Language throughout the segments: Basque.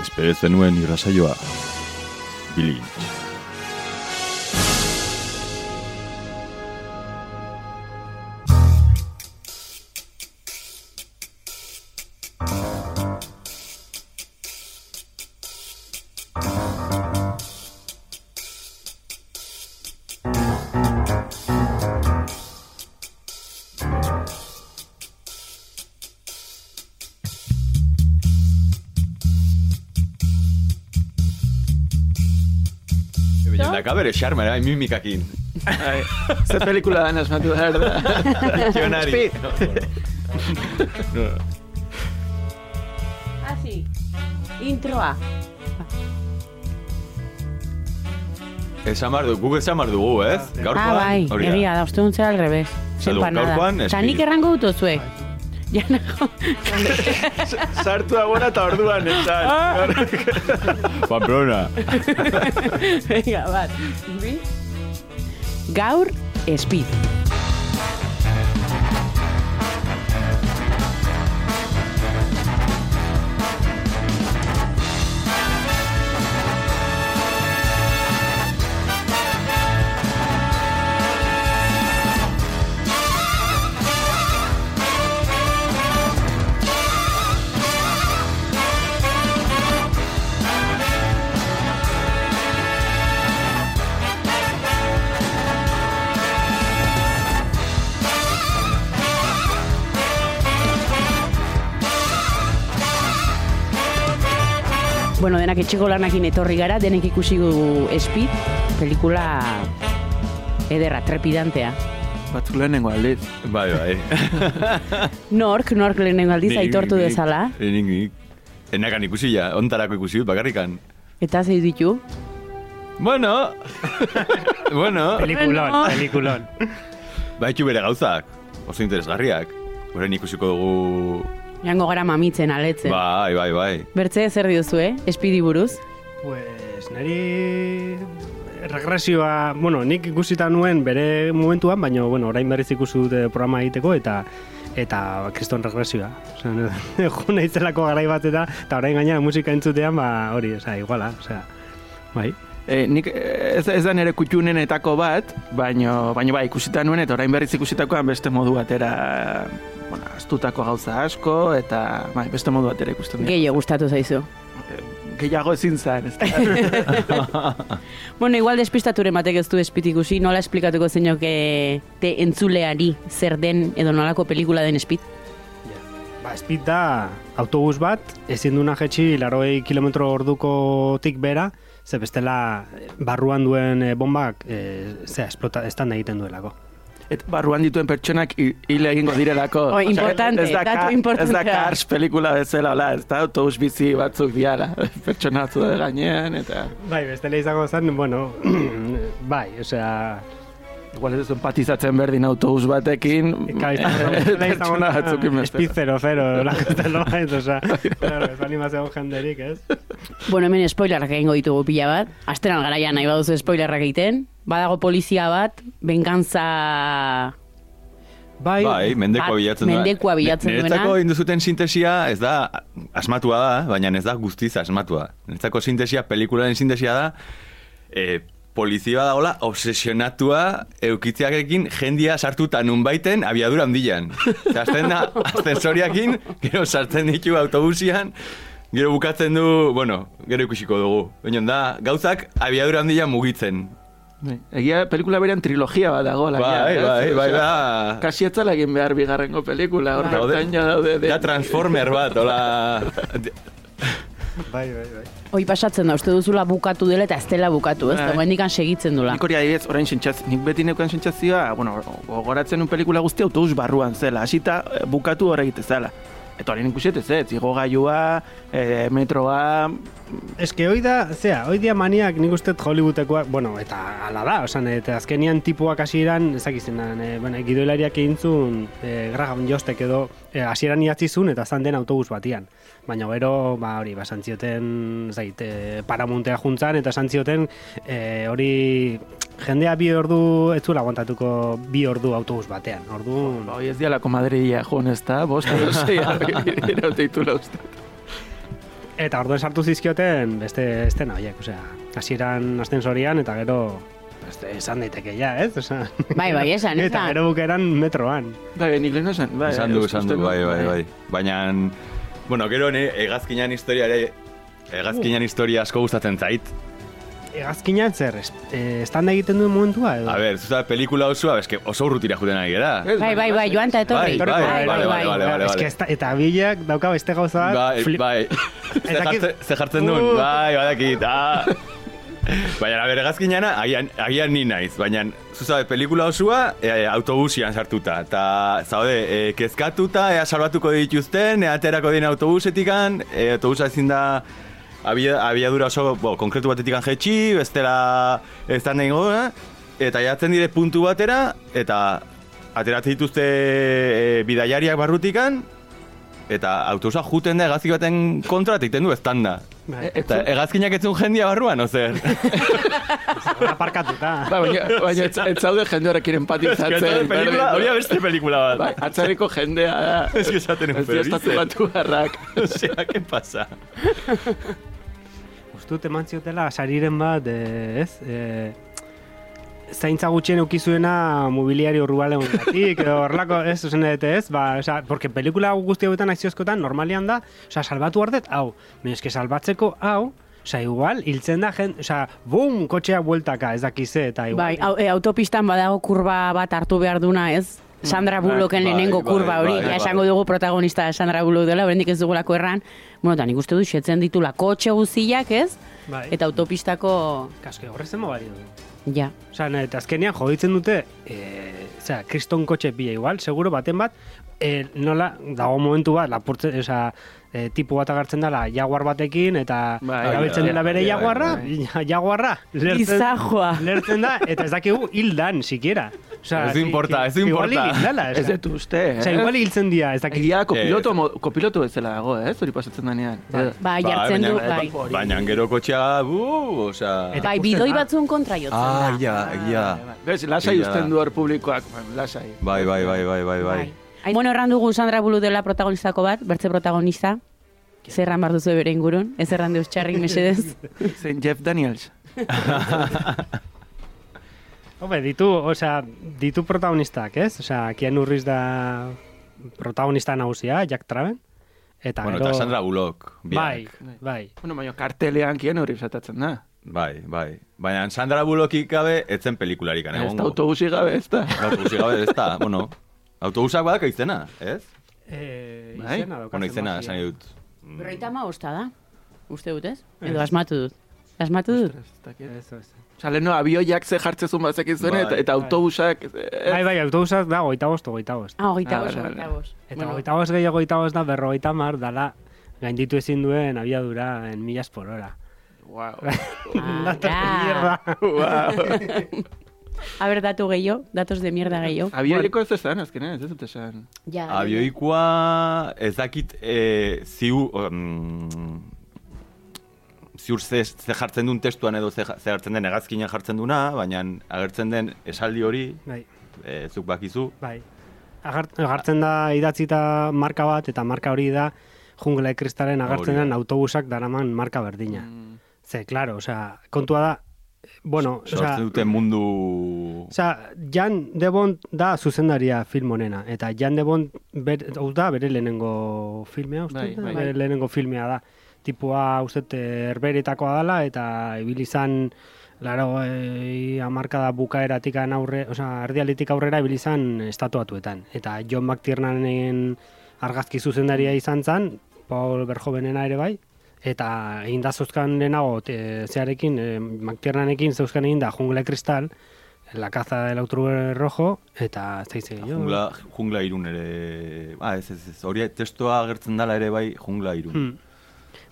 Espere zenuen irrasaioa. Bilintz. Xarma, bai, mimikakin. Bai, Ze pelikula da asmatu behar da. Legionari. Hasi. Introa. Esan bar du, guk esan bar dugu, ez? Gaurkoan, Ah, bai, egia da, uste duntzera al revés. Salud, gaurkoan, Eta espiri. nik errango dut ozue. Ja, nago. Sartu agora eta orduan, esan. Pamplona. Venga, bat. Bi. Gaur, speed. Bueno, denak etxeko lanakin etorri gara, denek ikusi gu Speed, pelikula ederra, trepidantea. Batzuk lehenengo aldiz. Bai, bai. Nork, nork lehenengo aldiz Nik- aitortu nik- dezala, Nik, nik. Enakan ikusi ja, ontarako ikusi dut, bakarrikan. eta zei ditu. Bueno, bueno, Pelikulon, Bueno. pelikulon. baitu bere gauzak, oso interesgarriak. Horren ikusiko dugu, Jango gara mamitzen, aletzen. bai, bai, bai. Bertze, zer diozu, eh? Speedy buruz. Pues, niri regresioa, bueno, nik ikusita nuen bere momentuan, baina, bueno, orain berriz ikusi dute programa egiteko, eta eta kriston regresioa. Osea, jo naizelako garai bat eta, eta orain gainera musika entzutean, ba, hori, osea, iguala, osea, bai. E, nik eh, ez, ez da nire kutxunenetako bat, baino, baino bai, ikusita nuen, eta orain berriz ikusitakoan beste modu batera, bueno, astutako gauza asko, eta bai, beste modu batera ikusten dira. Gehiago gustatu zaizu. Gehiago ezin zen, ez. Bueno, igual despistaturen batek ez du Speed ikusi, nola esplikatuko zeinoke te entzuleari zer den edo nolako pelikula den Speed? Ba, speed da autobus bat, ezin duna jetxi larogei kilometro ordukotik bera, ze bestela barruan duen eh, bombak, e, zera, esplota, estan egiten duelako. Et barruan dituen pertsonak hi- hil egingo direlako. Osea, importante, ez da, datu ka- Ez da. Cars pelikula bezala, hola, ez da autobus bizi batzuk diala. Pertsona batzu da gainean, eta... Bai, bestela izango zen, bueno, bai, osea, Igual ez empatizatzen berdin autobus batekin, Ka, pertsona batzukin beste. Speed 00, lako zerbait, osea, claro, ez bali mazeo jenderik, ez? Bueno, hemen spoilerrak egingo ditugu pila bat. Asteran garaian nahi baduzu spoilerrak egiten. Badago polizia bat, bengantza... Bai, Bai, mendekoa Bat, bilatzen duena. mendekoa bilatzen duena. Niretzako induzuten sintesia ez da asmatua da, baina ez da guztiz asmatua. Niretzako sintesia, pelikularen sintesia da, e, polizia dagoela obsesionatua eukitziakekin jendia sartuta nunbaiten abiadura handian. Eta azten da, ascensoriakin, gero sartzen ditu autobusian, gero bukatzen du, bueno, gero ikusiko dugu. Baina da, gauzak abiadura handian mugitzen. Bai, Egia pelikula berean trilogia bat dago. Bai, bai, bai, da. Kasi etzala egin behar bigarrengo pelikula, hor bertan ja daude. de- Da transformer bat, hola... bai, bai, bai. Hoi pasatzen da, uste duzula bukatu dela eta ez dela bukatu, ez? Bai. Bai. Oraindik segitzen dula. Nik hori adibidez, orain sentsaz, nik beti neukan sentsazioa, bueno, gogoratzen un pelikula guzti autobus barruan zela, hasita eh, bukatu hor egite zela. Eta horien ikusiet ez, ez, igo gailua, e, metroa, Eske hoi da, zera, hoi dia maniak nik uste Hollywoodekoak, bueno, eta ala da, osan, eta azkenian tipuak hasieran, ezakizenan, e, bueno, gidoilariak egin zuen, e, Graham Jostek edo, e, hasieran idatzi zuen, eta zan den autobus batian. Baina gero, ba, hori, ba, santzioten, zait, e, paramontea juntzan, eta santzioten, e, hori, jendea bi ordu, ez zuela aguantatuko bi ordu autobus batean. Ordu, ba, hoi ez dialako Madridia joan ez da, bost edo zei irauteitu uste. Eta orduen sartu zizkioten beste estena horiek, osea, hasieran ascensorian eta gero beste esan daiteke ja, ez? Osea, Bai, bai, esan, eta esan. gero bukeran metroan. Bai, nik lehen esan, bai. Esan du, esan du, usteko. bai, bai, bai. Baina, bueno, gero ne, egazkinan historiare, egazkinan historia asko gustatzen zait. Egazkinan zer, es- eh, estanda egiten duen momentua edo? A ber, zuza, pelikula osoa, eske oso urrutira juten ari gara. Bai, bai, bai, joan eta etorri. Bai, bai, bai, bai, bai, bai, bai. Eske eta bilak dauka beste gauza bat, Bai, bai. Ze jartzen- Ze jartzen duen, Uh. bai, badakit, ah. Baina, a ber, egazkinana, agian, agian ni naiz, baina, zuzabe, pelikula osua, e, autobusian sartuta, eta, zaude, e, kezkatuta, ea salbatuko dituzten, ea aterako dien autobusetikan, e, autobusa ezin da, abiadura oso, bo, konkretu batetikan jetxi, bestela ez da nahi goda, eta jatzen dire puntu batera, eta ateratzen dituzte e, bidaiariak barrutikan, eta autobusa juten da egazki baten kontra, eta du eztanda. Bai, Eta egazkinak etzun jendia barruan, ozer? aparkatuta. Ba, baina, baina ez, ez zaude jende horrekin empatizatzen. pelikula, hori da beste pelikula Bai, bat. atzariko jendea da. Ez que esaten Ez dira estatu batu harrak. Osea, ¿qué pasa? Ustut eman ziotela sariren bat, eh, ez? Eh, zaintza gutxien eukizuena mobiliario ruralen gatik, edo horrelako, ez, ozen edete ez, ba, oza, porque pelikula guzti hauetan akziozkotan normalian da, oza, salbatu ardet, hau, eske salbatzeko, hau, Osa, igual, hiltzen da jen, osa, bum, kotxea bueltaka, ez dakize, eta igual. Bai, au, e, autopistan badago kurba bat hartu behar duna, ez? Sandra Bullocken bai, lehenengo bai, kurba hori, bai, ja bai. esango dugu protagonista Sandra Bullock dela, oraindik ez dugulako erran. Bueno, eta nik uste du xetzen ditula kotxe guziak, ez? bai. Eta autopistako, Kaske, horrezen mogari du. ja. Osa, eta azkenean joditzen dute, e, osea, kriston kotxe bila igual, seguro baten bat, e, nola, dago momentu bat, lapurtzen, osea, e, tipu bat agertzen dela jaguar batekin, eta Bai, erabiltzen bai, dela bere bai, jaguarra, jaguarra, lertzen, lertzen da, eta ez dakigu hildan, sikiera. Osea, Ez du importa, ez du Igual importa. hildala, Ez dut uste, eh? Osea, igual hiltzen dira, ez dakik. Egia kopiloto, mo- kopiloto bezala dago, ez? Hori pasatzen denean. Edo- Bai, jartzen du, bai. Baina gero kotxea, bu, osea... Eta Bai, bidoi batzun kontra jotzen Ah, da. ja, ja. Bez, lasai Egia da. usten du hor publikoak, ba, lasai. Bai, bai, bai, bai, bai, bai. Ai, Bueno, erran dugu Sandra Bullock dela protagonistako bat, bertze protagonista. Zer erran behar duzu bere ingurun, ez erran deus txarrik mesedez. Zein Jeff Daniels. Hombre, ditu, osea, ditu protagonistak, ez? Osea, Keanu Reeves da protagonista nagusia, Jack Traven. Eta Bueno, gero... eta Sandra Bullock, Bai, biak. bai. Bueno, baina kartelean kien hori zatatzen da. Bai, bai. Baina Sandra Bullockik gabe, etzen pelikularik Ez da egongo. autobusi gabe, ez da. Autobusi gabe, ez da, bueno. Autobusak badak izena, ez? Eh, Bai? izena daukatzen Bueno, izena, esan dut. Berroita ma da, uste dut, ez? Edo asmatu dut. Asmatu dut? Ez. Ez, ez. Osa, leheno, abioiak ze bazekin zuen, Bai, eta, eta bai. autobusak... eh, Bai, bai, autobusak da, goita bost, goita bost. Ah, Ah, bost, hogeita vale. bost. Eta Bueno, goita bost gehiago goita bost da, berrogeita mar, dala, gainditu ezin duen abiadura en millas por hora. Wow. De Ah, mierda. wow. A ber, datu gehiago, datos de mierda gehiago. Abioiko ez esan, azkenean, ez dut esan. Ja, Abioikoa ez dakit e, ziu... Um, ziur ze, ze jartzen duen testuan edo ze, ze jartzen den egazkinan jartzen duna, baina agertzen den esaldi hori, Bai, e, zuk bakizu, bai. Agart, agartzen da idatzita marka bat, eta marka hori da, jungla de kristalen agartzen den autobusak daraman marka berdina. Mm. Ze, claro, osea, kontua da, bueno, osea, sortzen dute mundu... Osea, Jan de Bond da zuzendaria film honena, eta Jan de Bond ber, hau da bere lehenengo filmea, uste, Bai, bai. bere lehenengo filmea da. Tipua, dut, herberetakoa dela, eta ibili izan, laro, e, amarkada bukaeratik aurre, osea, erdialetik aurrera ibili izan estatuatuetan. Eta John McTiernanen argazki zuzendaria izan zen, Paul Verhoevenena ere bai, eta egin da zeuzkan lehenago e, zearekin, e, McTiernanekin zeuzkan egin da Jungla Kristal, La caza del autor rojo, eta daiz gehiago. Jungla, jungla irun ere... Ah, ez, ez, ez. Hori testoa agertzen dala ere bai jungla irun. Hmm.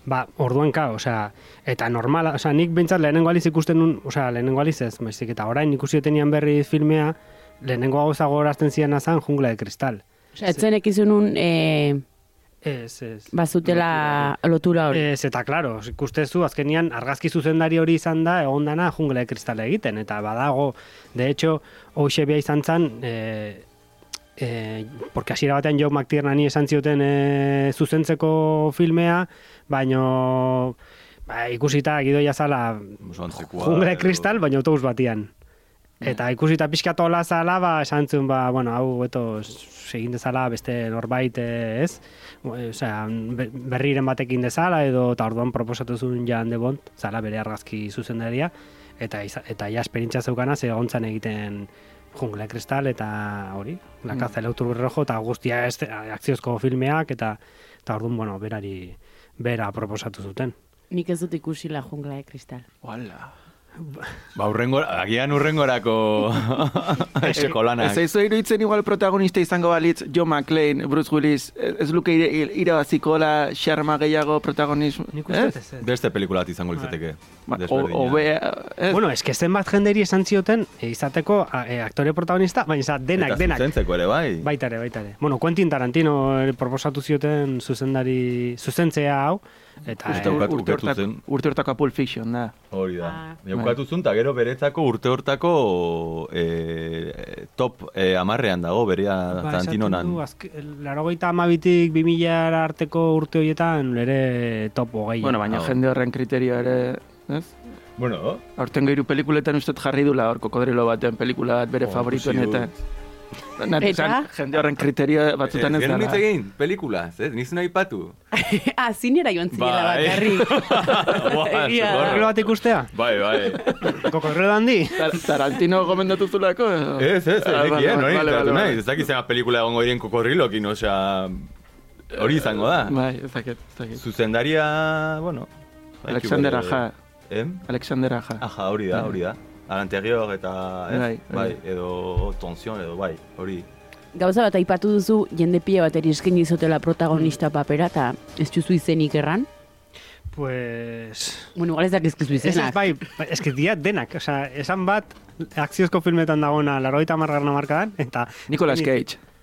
Ba, orduan ka, osea, eta normala, osea, nik behintzat lehenengo aliz ikusten nun, osea, lehenengo aliz ez, baizik, eta orain ikusi tenian berri filmea, lehenengo gauza gogorazten ziren azan jungla de kristal. Osea, etzen ekizunun e, Ez, ez. bazutela lotura hori. Ez, eta klaro, ikustezu, azkenian argazki zuzendari hori izan da, egon dana jungla de kristala egiten, eta badago, de hecho, hoxe bia izan zan, e, e, porque hasiera batean Joe McTiernani esan zioten e, zuzentzeko filmea, baino ba, ikusita gidoia zala edo- kristal, baina autobus batian. Eta ikusita pixka tola zala, ba, esan zuen, ba, bueno, hau, eto, egin dezala beste norbait, eh, ez? Osea, be- berriren batekin dezala, edo, eta orduan proposatu zuen Jan de Bont, zala bere argazki zuzendaria, eta, eta ja esperintza zeukana, ze egiten jungla de kristal, eta hori, la caza del autor rojo, eta guztia ez, akziozko filmeak, eta, eta orduan, bueno, berari, bera proposatu zuten. Nik ez dut ikusi la jungla de kristal. Wala. Ba, urrengo, agian urrengorako eseko lanak. Ez aizu iruditzen igual protagonista izango balitz Joe McClane, Bruce Willis, ez ez luke ire- irabaziko la xarma gehiago protagonismo. Nik uste dut ez, ez. Beste pelikulat izango litzateke. Ba, o- desberdina. Hobea, ez? Bueno, eske zenbat jenderi esan zioten e, izateko a, e, aktore protagonista, baina denak, Eta denak. zuzentzeko ere, bai. Baita ere, baita ere. Bueno, Quentin Tarantino eh, proposatu zioten zuzendari, zuzentzea hau, eta eh, ukat- urte, hortako, zen. urte hortako Pulp Fiction, da. Hori da. Ah. Jaukatu zuen, eta gero beretzako urte hortako e, top e, amarrean dago, berea ba, Tarantinonan. esaten du, azke- amabitik 2000 arteko urte horietan ere top hogei. Bueno, baina hau. jende horren kriterio ere, ez? Bueno, Aurten gairu pelikuletan ustet jarri dula hor kokodrilo batean pelikula bat bere Oh, favorituenetan. Eta? jende horren kriterio batzutan ez Genuen hitz dara. egin, pelikula, ez? Nizun aipatu. ah, zinera joan zinela Bai. bakarrik. Kokorrelo bat ikustea? Bai, bai. Kokorrelo handi? Tar- Tarantino gomendatu zulako? Ez, ez, ez, Ah, nahi. vale. Ez dakit zema pelikula egongo diren kokorrilokin, osea... Hori izango da. Bai, ez dakit, ez dakit. Zuzendaria, bueno... Alexander Aja, Em? Alexander Aja. Aja, hori da, hori da. Alanterior eta, ez? Bai, Bai, edo tension, edo bai, hori. Gauza bat aipatu duzu jende pila bateri eskaini izotela protagonista papera eta ez duzu izenik erran. Pues... Bueno, igual ez dakizkizu Ez, ez, izenak. bai, bai, eske dia denak, osea, esan bat akziozko filmetan dagoena larogeita margarna markadan, eta... Nicolas Cage. Eh,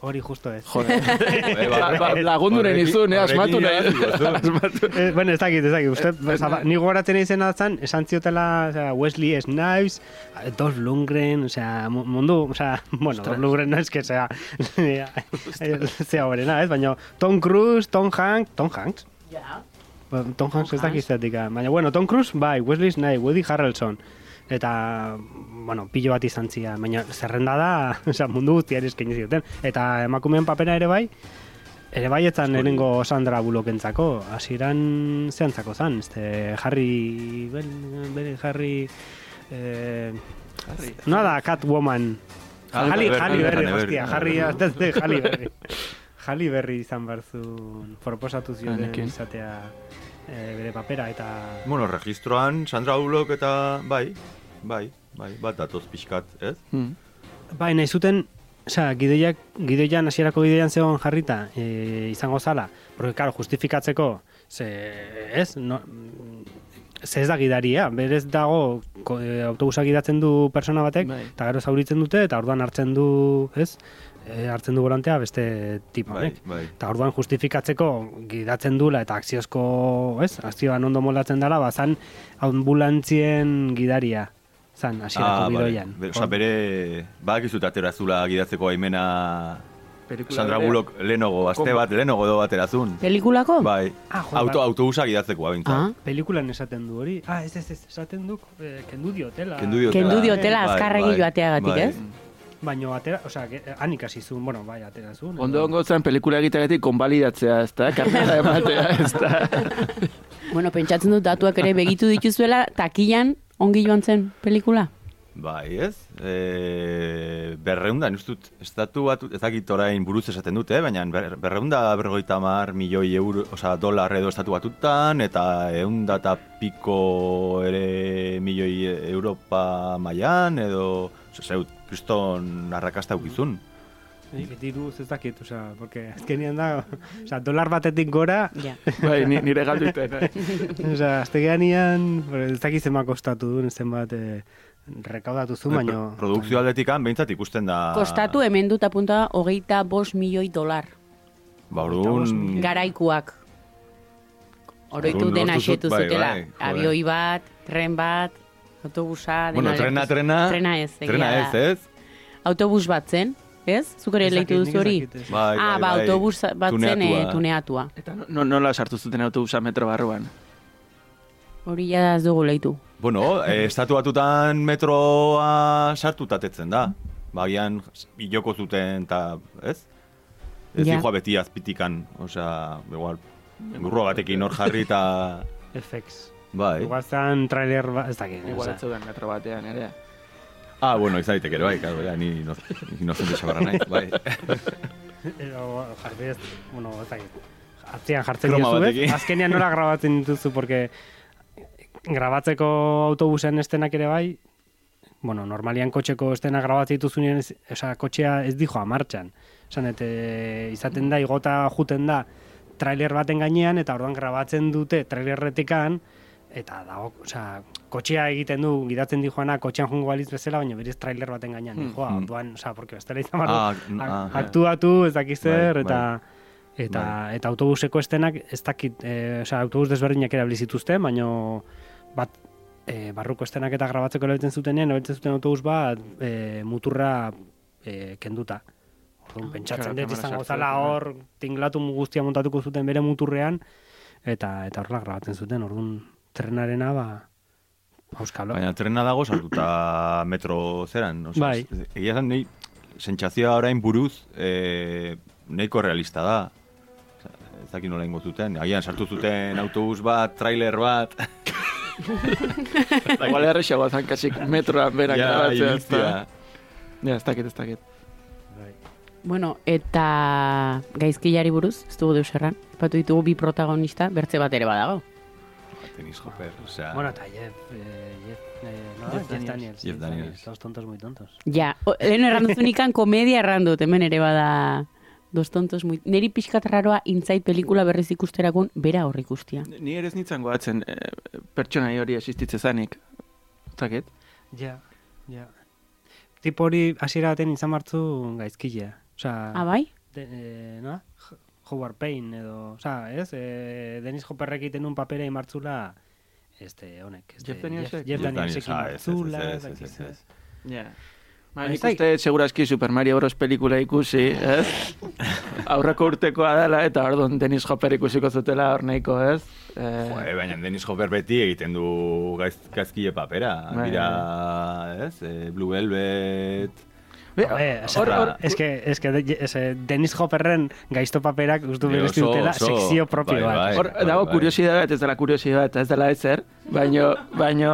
Hori justo ez. Joder. Bai, Ba- ba- lagunduren horrekin- izun, eh, asmatu nahi. Eh, bueno, ez dakit, ez dakit. Uste, zaba, ni gogoratzen izan atzan, esan ziotela o sea, Wesley Snipes, eh, Dolph Lundgren, o sea, mu- mundu, o sea, bueno, Dolph Lundgren no es que sea, sea horrena, ez? Baina Tom Cruise, Tom Hanks, Tom Hanks? Ja. Tom Hanks ez dakit zetika. Baina, bueno, Tom Cruise, bai, Wesley Snipes, Woody Harrelson. Eta, bueno, pilo bat izan zian. Baina, zerrenda da, o sea, mundu guztiari eskaini zioten. Eta emakumeen papera ere bai, ere bai etzan lehenengo Sandra Bullokentzako, hasieran zehantzako zan, este, Harry, ben, bere Harry, eh, Harry. no da Catwoman, Ah, Halle Berry, hostia. Harry, Halle Berry. Halle Berry izan barzun proposatu zioten izatea eh, bere papera eta Bueno, registroan, Sandra Bullock eta bai, bai, bai, bat datoz pixkat, ez? Hmm. Bai, nahi zuten, osea, gidoiak, gidoian hasierako gidoian zegoen jarrita e, izango zala, porque, claro, justifikatzeko, ze, ez, no, ze ez da gidaria, berez dago ko, e, autobusa gidatzen du persona batek, Bai. eta gero zauritzen dute, eta orduan hartzen du, ez, e, hartzen du volantea beste tipo Bai, honek. bai. Eta orduan justifikatzeko gidatzen dula eta akziozko, ez, akzioan ondo moldatzen dela, bazan ambulantzien gidaria, zan, hasierako Ah, bai. Be- Osa, bere, badakizut atera zula gidatzeko aimena Pelikula Sandra. Bullock lehenogo, aste Kom- bat lehenogo edo baterazun. Pelikulako? Bai, Ah, jo, auto, bai. autobusa gidatzeko abintza. Ah, Pelikulan esaten du hori. Ah, ez ez ez, esaten du, eh, kendu diotela. Kendu diotela. Kendu diotela Bai, azkarregi bai, joateagatik, bai. ez? Baino atera, osea, que, eh, han ikasi zuen, bueno, bai, atera zuen. Ondo ongo zen pelikula egiteagatik konbalidatzea, ez da? Karnera ematea, ez da? Bueno, pentsatzen dut datuak ere begitu dituzuela, takilan ongi joan zen pelikula. Bai, ez? E, berreunda, nustut, estatu bat, ez dakit orain buruz esaten dute, baina ber, berreunda bergoita mar milioi euro, oza, dolar edo estatu batutan, eta eunda eta piko ere milioi Europa mailan, edo, zeu, kriston arrakasta ukizun. Nik diruz ez dakit, osea, porque azkenean da, osea, dolar batetik gora, Ja. Bai, ni, nire galduten. Eh? osea, aztegeanian, ez dakit zenbat kostatu duen, zenbat eh, rekaudatu zu, baino... Pro- Produkzio aldetikan, behintzat ikusten da... Kostatu hemen dut apunta hogeita bost milioi dolar. Ba, orduan... Garaikuak. Oroitu dena xetu bai, zutela. bai. Abioi bat, tren bat, autobusa... Bueno, dena trena, leku- trena... Trena ez, Trena ez, ez? Autobus bat zen, ez? Zuk ere leitu duzu hori? Bai, ah, bai, ba, bai. autobus bat zen eh, Tuneatua. Eta no, no, nola sartu zuten autobusa metro barruan? Hori ja ez dugu leitu. Bueno, eh, estatu batutan metroa sartu tatetzen da. Bagian, biloko zuten, eta, ez? Ez Ja. dijoa beti azpitikan, osea, igual, burro batekin hor jarri eta... FX. Bai. Igual zan trailer bat, ez dakit. Igual ez zeuden metro batean, ere. Ah, bueno, izan daiteke ere, bai, claro, ja, ni ino- inocente xabarra naiz, bai. Edo, jarri ez, bueno, ez dakit. Atzean jartzen diozu, ez? Azkenean nola grabatzen dituzu, porque grabatzeko autobusen estenak ere bai, bueno, normalian kotxeko estena grabatzen dituzunean, ez, osea, kotxea ez dijoa martxan. Esan, eta izaten da, igota juten da, trailer baten gainean, eta orduan grabatzen dute trailerretikan, eta dago, osea, kotxea egiten du, gidatzen dijoana, kotxean jungo baliz bezala, baina berez trailer baten gainean Hmm. dijoa, Hmm. orduan, osea, porque bestela izan barru, Ah, ak- ah, aktuatu, ez dakiz zer, Bai, eta eta eta autobuseko estenak ez dakit, e, osea, autobus desberdinak erabili zituzten, baino bat e, barruko estenak eta grabatzeko erabiltzen zutenean, erabiltzen zuten autobus bat e, muturra e, kenduta. Orduan, pentsatzen claro, dut izango zala hor tinglatu guztia montatuko zuten bere muturrean, eta eta horrela grabatzen zuten, orduan trenarena ba auskalo. Baina trena dago sartuta metro zeran. Osea, Bai. Egia esan, nahi, sentsazioa orain buruz, e, nahiko realista da. Ez dakit nola ingo zuten. Agian sartu zuten autobus bat, trailer bat. Igual errexagoa zan kasik metroan berak Ja, grabatzea? Ja, ez dakit, ez dakit. Bueno, eta gaizkilari buruz, ez dugu deus erran. Epatu ditugu bi protagonista, bertze bat ere badago. Tenis Hopper, osea... Bueno, eta Jeff, eh, Jeff, eh, no, Jeff Jeff, Daniels. Daniels. Jeff Daniels. Dos tontos muy tontos. Ja, o, lehen erran duzunikan komedia erran dut, hemen ere bada dos tontos muy... Neri pixkat raroa intzait pelikula berriz ikusterakun bera horrik ikustia. Ni ere ez nintzen goatzen eh, pertsonai hori existitze zanik. Ez dakit? Ja, ja. Tipo hori hasiera baten izan martzu gaizkilea. Osea, Ah, bai? de, eh, no? Howard Payne edo, osea, ez? Eh, Dennis Hopperrek egiten un papera imartzula este honek, este Jeff Danielsek? Jeff, Danielsek Daniels, imartzula. Ja. Ba, nik uste seguraski Super Mario Bros. pelikula ikusi, ez? Aurreko urtekoa dela, eta orduan Dennis Hopper ikusiko zutela hor nahiko, ez? Eh, Joe, baina Dennis Hopper beti egiten du gaiz, gaizkile papera. Bai, Dira, ez? E, Blue Velvet... hor, osea, hor, es que, es que de, es, eh, Dennis Hopperren gaizto paperak ustu Bai, berezti dutela oso- sekzio propio bai, bat. bai. hor dago bai. kuriosidade bat, ez dela kuriosidade bat, ez dela ezer, baino, baino,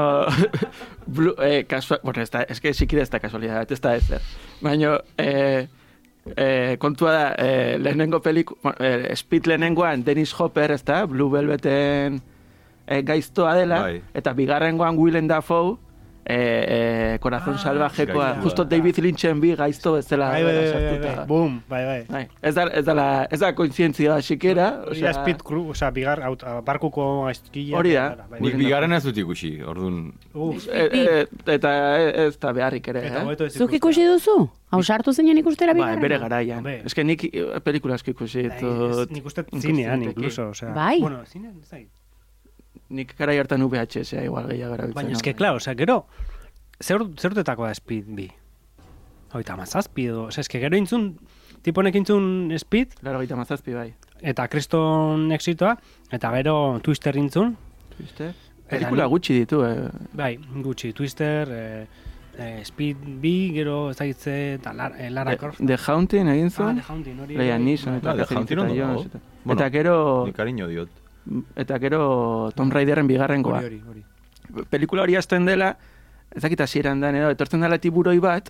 blu, eh, kasua, bueno, ez da, ez que sikira ez da kasualidade bat, ez da ezer. Baino, eh, eh, kontua da, eh, lehenengo peliku, bueno, eh, Speed lehenengoan Dennis Hopper, ez da, Blue Velveten eh, gaiztoa dela, Bai. eta bigarrengoan Willem Dafoe, eh, eh, Corazón Ah, Salvajekoa, justo David Lynchen bi gaizto bezala Bai, bai, bai, bai, sartuta. bai, boom, bai, bai. Bai, ez da, ez da, ez da kointzientzia sikera, Hori da speed crew, osea, bigar, aut, barkuko gaizkila. Hori da. Bai, Nik bigarren ez dut ikusi, orduan... Uf, E, e, eta ez da beharrik ere, eta eh? Zuk ikusi duzu? Hau sartu zinen ikustera Bai, bigarren? bere garaian. Ez que nik eh, pelikula asko ikusi Bai. Nik uste zinean, ditut. incluso, osea. Bai? Bueno, zinean, ez dakit. Nik garai hartan VHS -a igual gehiago erabiltzen. Baina, eske, claro, osea, gero, zer, zer urtetako da Speed bi? Hoita mazazpi edo, osea, eske, gero intzun, tiponek intzun Speed, Laro gaita mazazpi, bai. eta kriston exitoa, eta gero Twister intzun? Eta Pelikula ni- gutxi ditu, eh. bai, gutxi, Twister, eh, eh, Speed bi, gero ez dakitze, eta Lara, eh, Lara The, Croft. The Haunting egin Ah, zuen. The Haunting, hori. Bai. Neeson eta Ah, The Haunting ondo Eta gero, Ni cariño diot. Eta gero Tomb Raiderren bigarrengoa. Hori, hori, hori. Pelikula hori hasten dela, ez dakit hasieran dan edo, etortzen dela tiburoi bat,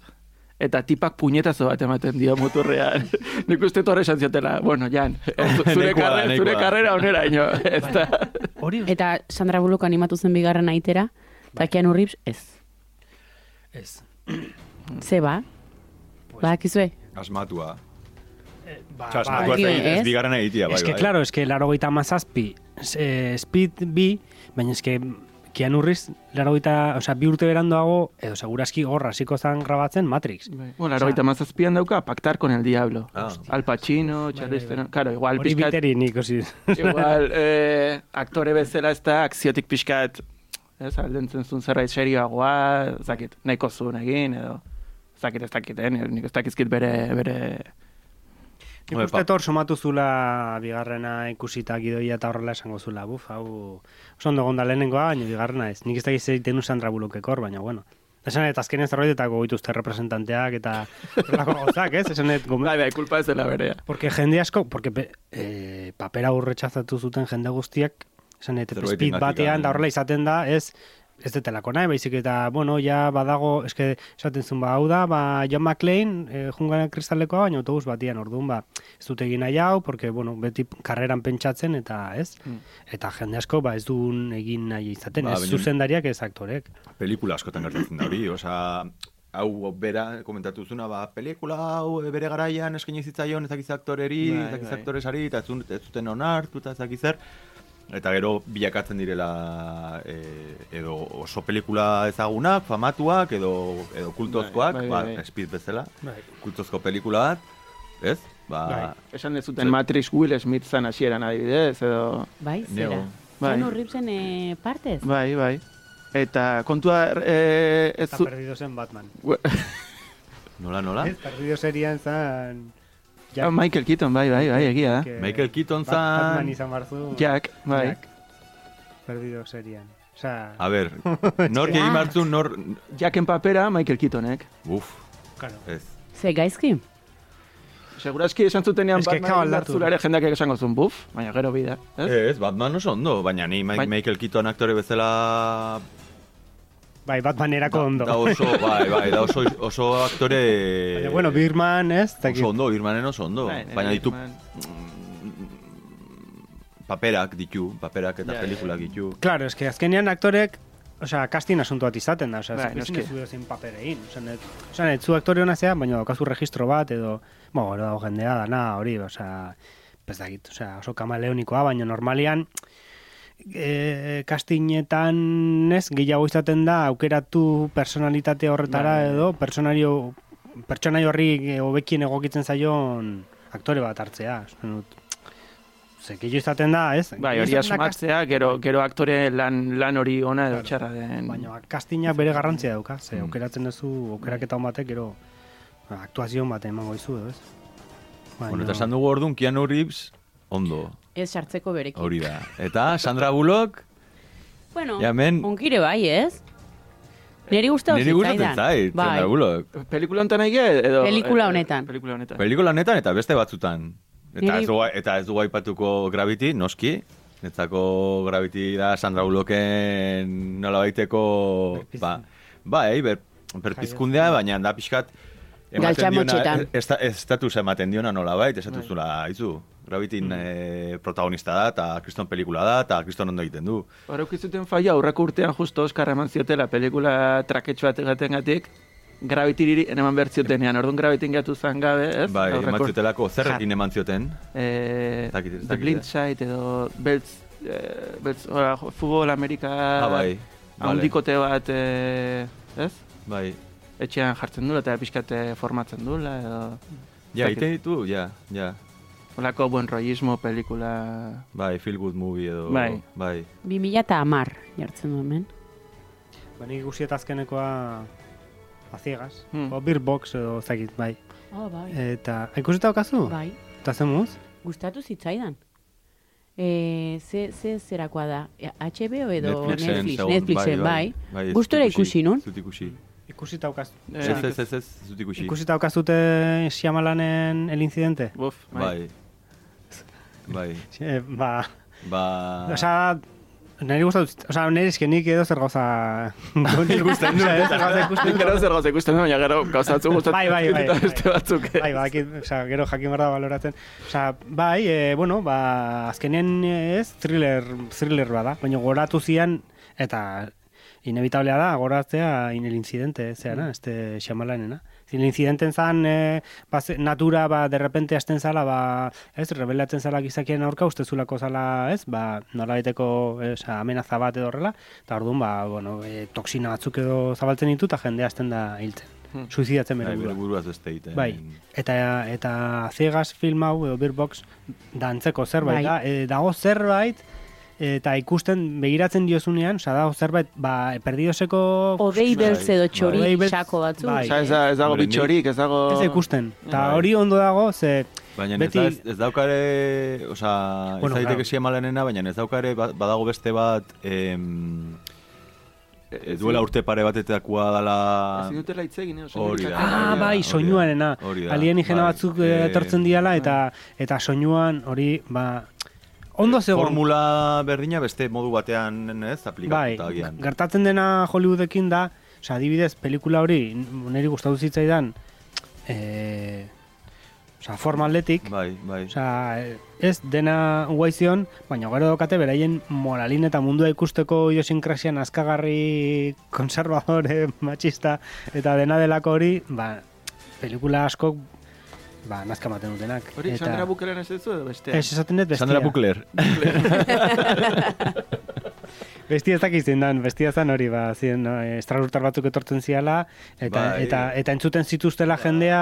eta tipak puñetazo bat ematen dio muturrean. Nik uste torre esan ziotela, bueno, Jan, zure, Nahikoa da, karre, nahikoa zure karrera onera ino. Hori, Eta Sandra Bullock animatu zen bigarren aitera, eta Keanu Reeves ez. ez. Ze ba? Badakizue? Asmatua. Ba, Osa, ba, asmatua ez, bai, ez bigarren egitea, bai, Es que, bai. claro, es que laro gaita mazazpi, eh, speed bi, baina es que Keanu Reeves, laro gaita, o sea, bi urte berandoago, edo seguraski gorra hasiko zan grabatzen Matrix. Bueno, ahorita mazazpian dauka, pactar con el diablo. Ah. Al Pacino, Charlize bai. Theron. Claro, igual Hori pixkat, biteri nik, osi. igual eh, aktore bezala ez da, akziotik pixkat, ez, aldentzen zuen zerbait serioagoa, ez dakit, nahiko zuen egin, edo, ez dakit, ez dakit, eh, nik ez dakizkit bere, bere, Nik uste pa- tor somatu zula bigarrena ikusita gidoia eta horrela esango zula, buf, hau oso ondo gonda lehenengoa, baina bigarrena ez. Nik ez da egiten du Sandra Bullockekor, baina bueno. Esan eta azkenean zerbaitetako goituzte representanteak eta horrelako gauzak, ez? Esan et, bai, bai, kulpa ez dela berea. Porque jende asko, porque pe, e, papera urretxazatu zuten jende guztiak, esan et, speed batean, eh. da horrela izaten da, ez, ez detelako nahi, baizik eta, bueno, ja badago, eske, esaten zuen, ba, hau da, ba, John McClane, e, jungaren kristalekoa, baina autobus batian, orduan, ba, ez dut egin nahi hau, porque, bueno, beti karreran pentsatzen, eta, ez, Mm. eta jende asko, ba, ez duen egin nahi izaten, Ba, ez zuzendariak, ez aktorek. Pelikula askotan gertatzen da hori, osea, hau bera komentatu zuna, ba, pelikula hau bere garaian eskaini zitzaion ez dakiz aktoreri, Bai, ez dakiz bai. aktoresari, eta ez zuten onartu, eta ez dakiz zer. Eta gero bilakatzen direla e, edo oso pelikula ezagunak, famatuak, edo, edo kultozkoak, Bai, bai, ba, bai. speed bezala, Bai. kultozko pelikula bat, ez? Ba, Bai. Esan ez zuten Matrix Will Smith zan hasieran adibidez, edo... Bai, Neo. zera. Bai. Keanu Reevesen eh, partez? Bai, bai. Eta kontua eh, ez Eta perdido zen Batman. nola, nola? Ez, perdido serian zan... Ah, Michael Keaton, bai, bai, bai, egia da. que- Michael Keaton Bat- Batman zan... izan barzu. Jack, bai. Jack. Perdido serian. O sea, A ber, nor egin martzun, nor... Jacken papera Michael Keatonek. Uf, claro. ez. Ze gaizki? Seguraski esan zutenean Ez que Batman ere jendeak esango zuen buf, baina gero bida. Ez? Ez, Batman oso ondo, baina ni Bai. Michael Keaton aktore bezala Bai, Batman erako ondo. Da oso, bai, bai, da oso, oso aktore... Baina, bueno, Birman, ez? Dakit. Oso ondo, Birmanen oso ondo. Bai, baina ditu paperak ditu, paperak eta Ja, pelikulak ja. ditu. Claro, es que azkenean aktorek, osea, casting asunto bat izaten da, osea, Bai, bai, noski. ez zein paper egin. Osea, net, osea, net, zu aktore hona zea, baina daukazu registro bat, edo, bueno, gero dago jendea, dana, hori, osea, ez dakit, osea, oso kamaleonikoa, baina normalian, e, castingetan, ez, gehiago izaten da, aukeratu personalitate horretara, bai. edo, personario, pertsonai horri eh, hobekien egokitzen zaion aktore bat hartzea. Ze, gehiago izaten da, ez? Bai, hori asmatzea, gero, gero aktore lan, lan hori ona edo Claro. txarra den. Baina castingak bere garrantzia dauka, ze Mm. aukeratzen duzu, aukeraketa on batek gero ba, aktuazio bat emango dizu, edo ez? Baina, Bueno, eta esan dugu orduan Keanu Reeves ondo, Ez sartzeko berekin. hori da. Eta Sandra Bullock, Bueno, Ja, hemen- onkire bai, ez? Neri gustatu niri gustatzen zitzaidan. zait, Bai. Sandra Bullock. Pelikula honetan egia edo... Pelikula eh, honetan. Pelikula honetan. Pelikula honetan eta beste batzutan. Eta Niri- ez dugu, eta ez dugu aipatuko Gravity, noski. Netzako Gravity da Sandra Bullocken nola baiteko... Ba, bai, ber, berpizkundea, baina da pixkat... Galtzamotxetan. esta, estatus ematen diona nola bait, esatu Bai. zula, aizu. Gravityn eh, protagonista da, eta kriston pelikula da, eta kriston ondo egiten du. Hora ukizuten faia, aurreko urtean justo Oscar eman ziotela pelikula traketxo bat egaten gatik, gravitiriri eman behar ziotenean, orduan gravitin gatu zan gabe, ez? Bai, Aurreko- eman ziotelako, zerrekin eman zioten. Eh, dakit, ez The Blind eh. Side edo Beltz, eh, Beltz, ora, futbol Amerika Ah, bai. vale. bat, eh, ez? Bai. Etxean jartzen dula eta pixkate formatzen dula, edo... Ja, ite ditu, ja, ja. Olako buen rollismo pelikula... Bai, feel good movie edo... Bai. Bai. 2000 eta amar jartzen du hemen. Ba, nik ikusi eta azkenekoa a ciegas. Hmm. O Beer Box edo zakit, bai. Oh, bai. Eta, ikusi eta okazu? Bai. Eta zemuz? Gustatu zitzaidan. E, ze, ze zerakoa da? E, HBO edo Netflixen, Netflix? segun, Netflixen, bai. bai ez Gustora dut ikusi nun. ez dut ikusi. Ikusi eta okaz... Eh, Ez, ez, ez, ez, ez dut ikusi. Ikusi okazute Shyamalanen El Incidente? Buf, bai. Bai. Bai. Eh, ba, Ba... Osa, Neri gustatu, osea, neri eske nik edo zer gauza... edo zer gauza ikusten Nik gero zer gauza ikusten du, baina gero gauzatzu gustatzen. Bai, bai, bai, Eta bai. beste batzuk. ez. Bai, ba, dakit, osea, gero jakin behar da baloratzen. Osea, bai, e, bueno, ba, azkenean ez, thriller, thriller bada, baina goratu zian, eta inevitablea da, goratzea in el incidente, zeana, este Shyamalanena. El incidenten zan, e, ba, ze- natura, ba, de repente hasten zala, ba, ez, rebelatzen zala gizakien aurka, uste zulako zala, ez, ba, nola baiteko, osea, amenaza bat edo horrela, eta orduan, ba, bueno, e, toksina batzuk edo zabaltzen ditu, eta jendea hasten da hiltzen. Hmm. Suizidatzen bere Bai, burua. buruaz beste egiten. Bai, eta eta Ciegas film hau edo Beerbox dantzeko zerbait Bai. da, e, dago zerbait eta ikusten begiratzen diozunean, osea dago zerbait, ba perdidoseko Odei beltz edo txori Odei beltz, xako batzuk. bai. Osa, ez, da, ez dago bitxorik, ez dago... ez ikusten. Eta Bai. hori ondo dago, ze Baina Beti- ez, ez daukare, oza, Bueno, ez daiteke claro. siemalenena, baina ez daukare ba- badago beste bat, em, e, duela urte pare batetakua dala... Ez dutela hitz egin, eh, oso Hori da. Ah, bai, soinuarena. Bai. batzuk eh, Eh, etortzen diala eta eta soinuan hori, ba ondo zegoen. Formula berdina beste modu batean, ez, Bai, aplikatuta agian. gertatzen dena Hollywoodekin da, osea, adibidez, pelikula hori, niri gustatu zitzaidan, eh, osea, forma atletik, Bai, bai. osea, ez dena guaizion, baina gero dokate beraien moralin eta mundua ikusteko idiosincrasian askagarri konservadore, machista, eta dena delako hori, ba, pelikula askok, ba, nazka ematen dutenak. Hori, eta, Sandra Bukelen ez duzu edo beste? Ez, esaten dut bestia. Sandra Bukler. Bestia ez dakiz dan, bestia zan hori, ba, ziren, no, estralurtar batzuk etortzen ziala, eta, Bai. eta, eta entzuten zituztela jendea,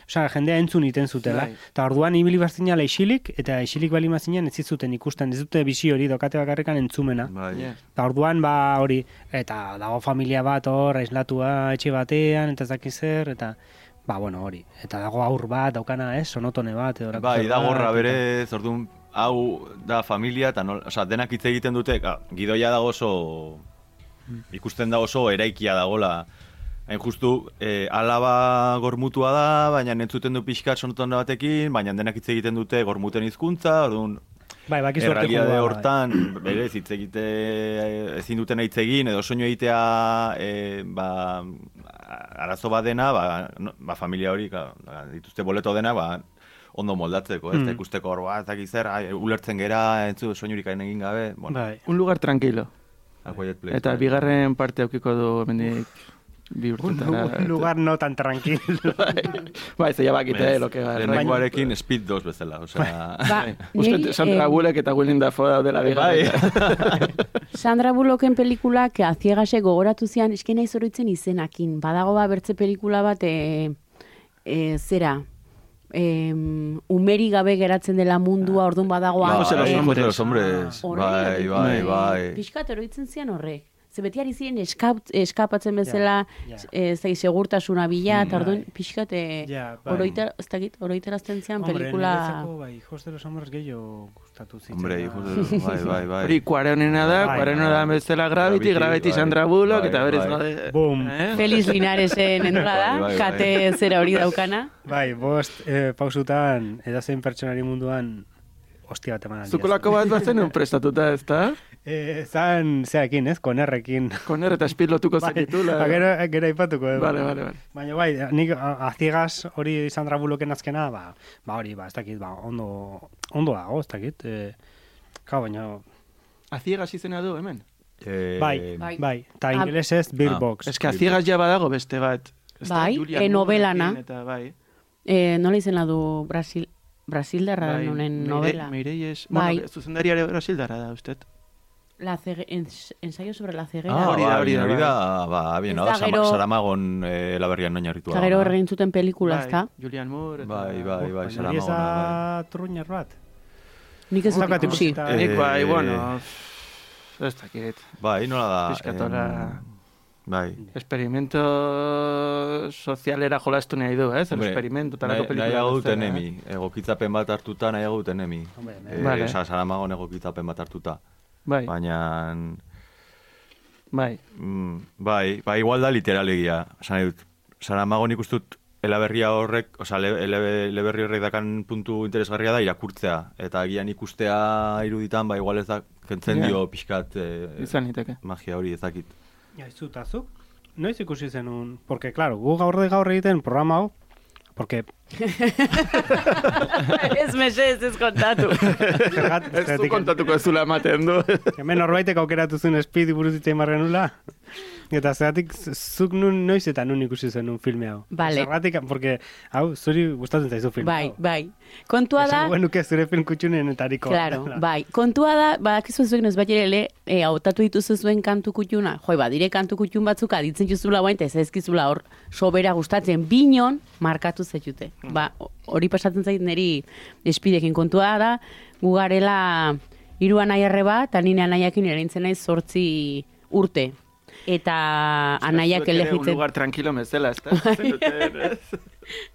osea, jendea entzun iten zutela. Bai. Eta orduan ibili bazinala isilik, eta isilik bali mazinen ez zuten ikusten, ez dute bizi hori dokate bakarrekan entzumena. Bai. Eta orduan, ba, hori, eta dago familia bat hor, aislatua etxe batean, eta ez dakiz zer, eta, ba, bueno, hori. Eta dago aur bat, daukana, ez, sonotone bat, edo Bai, da gorra bere, zordun, hau da familia, eta nol, oza, denak hitz egiten dute, ga, gidoia dago oso, ikusten da oso eraikia dagola. Hain justu, eh, alaba gormutua da, baina entzuten du pixka sonoton batekin, baina denak hitz egiten dute gormuten hizkuntza, orduan, Bai, arte errealitate jokoa, bai. hortan, berez, hitz egite, ezin duten hitz egin, edo soinu egitea, e, ba, arazo bat dena, ba, no, ba familia hori, ka, ba, dituzte boleto dena, ba, ondo moldatzeko, ez, Mm. ikusteko hor, ba, dakit zer, ai, ulertzen gera, entzu, soinurik egin gabe, bueno, Bai. Un lugar tranquilo. A Quiet Place, Eta bigarren parte aukiko du hemendik bi Un, urtetara. un lugar no tan tranquilo. Bai, ze ya bakite, eh, lo que va. lehenengoarekin Speed 2 bezala, osea... Ba, Uste, Sandra eh, Bullock eta Willem Dafoe daudela Bai. bigarren. Sandra Bullocken pelikulak aziegase gogoratu zian, eske nahi zoroitzen izenakin. Badago ba bertze pelikula bat, e, e, zera, e, umeri gabe geratzen dela mundua, orduan badago Bai, Hijos de los eh, hombres. Los hombres. Horrela Bai, bai, bai. Piskat oroitzen zian horrek. Ze beti ari ziren eskap, eskapatzen bezala, ja. eh, zai, segurtasuna bila, eta Mm. orduan pixkat, Ja, bai. oroita, ez dakit, oroitarazten zian Hombre, pelikula... niretzako, bai, hijos de los hombres gehiago gustatu zitzen. Hombre, hijos de los... Bai, bai, bai. Hori, kuarenena da, Bai, kuarenena da bai. bezala Gravity, Gravity, Sandra Bullock, eta berez gade... Boom. Eh? Feliz Linaresen entrada, kate zera hori daukana. Bai, bost eh, pausutan edozein pertsonari munduan hostia bat eman. Zukolako bat batzen un prestatuta, ez da? Eh, zan, zeakin, ez, konerrekin. Koner eta speed lotuko Bai, zekitula. gero, gero aipatuko. eh. Vale, vale, vale. Baina bai, nik a- aziegas hori Sandra Bullocken azkena, ba, ba hori, ba, ez dakit, ba, ondo, ondo dago, ez dakit. Eh, Kau, baina, Aziegas izena du, hemen? Eh, bai, Bai. bai, eta Ah. ingelesez Beer Ah. Box. Ez que aziegas ja badago beste bat. Ez Bai, e, novelana. Eta bai. Eh, nola izena du Brasil, Brasildarra bai. honen Meire- novela. Meirelles, Bai. bueno, zuzendariare brasildarra da, usted. La cege, ens, ensayo sobre la ceguera. Ah, Hori da, bai, hori da, hori bai. da, ba, bien, da gero- Saramagon eh, laberrian noina ritua. Eta gero egin zuten pelikula, Bai, ezta? Julian Moore. Eta... Bai, bai, bai, Baina hori ez Saramagona, da turruñer bat. Nik ez dut ikusi. ikusita. Nik bai, Eh, bueno, ez dakit. Bai, nola da. Piskatola- em, Bai. Experimento sozialera jolastu nahi du, ez? Hombre, experimento talako nahi- pelikula. Nahiago dute bezala, enemi. Egokitzapen bat hartuta nahiago dute enemi. Hombre, Eh, Vale. Osa, Saramagon egokitzapen bat hartuta. Bai, Baina... bai. Mm, bai, bai, igual da literalegia. Esan dut, Saramagon ikustut elaberria horrek, oza, ele, ele, eleberri horrek dakan puntu interesgarria da irakurtzea. Eta agian ikustea iruditan, ba, igual ez da, kentzen Ja. dio pixkat eh, Izan magia hori ezakit. Ja, izutazuk, noiz ikusi zenun, porque, claro, gu gaur de gaur egiten programa hau, porque ez mesedez ez kontatu. zergat, Ez du kontatuko ez zula ematen du. hemen norbaitek aukeratu zuen speed buruz hitz egin barren nula, eta zeratik zuk nun noiz eta nun ikusi zenun filme hau. Vale. Zergatik, porque, hau, zuri gustatzen zaizu filme bai, hau. bai. Kontua da, Esan nuke zure film kutxunenetariko. Claro, bai. Kontua da, badakizu zuek ez bat ere, e, hautatu dituzu zuen kantu kutxuna. Jo, ba, dire kantu kutxun batzuk aditzen juzula guain, eta ez ezkizula hor sobera gustatzen binon markatu zaitute. Ba, hori pasatzen zait niri espidekin kontua da, gugarela hiru anai arreba, eta nire anaiakin erintzen naiz zortzi urte. Eta anaiak ere Un elegitzen... lugar tranquilo mezela, ez da?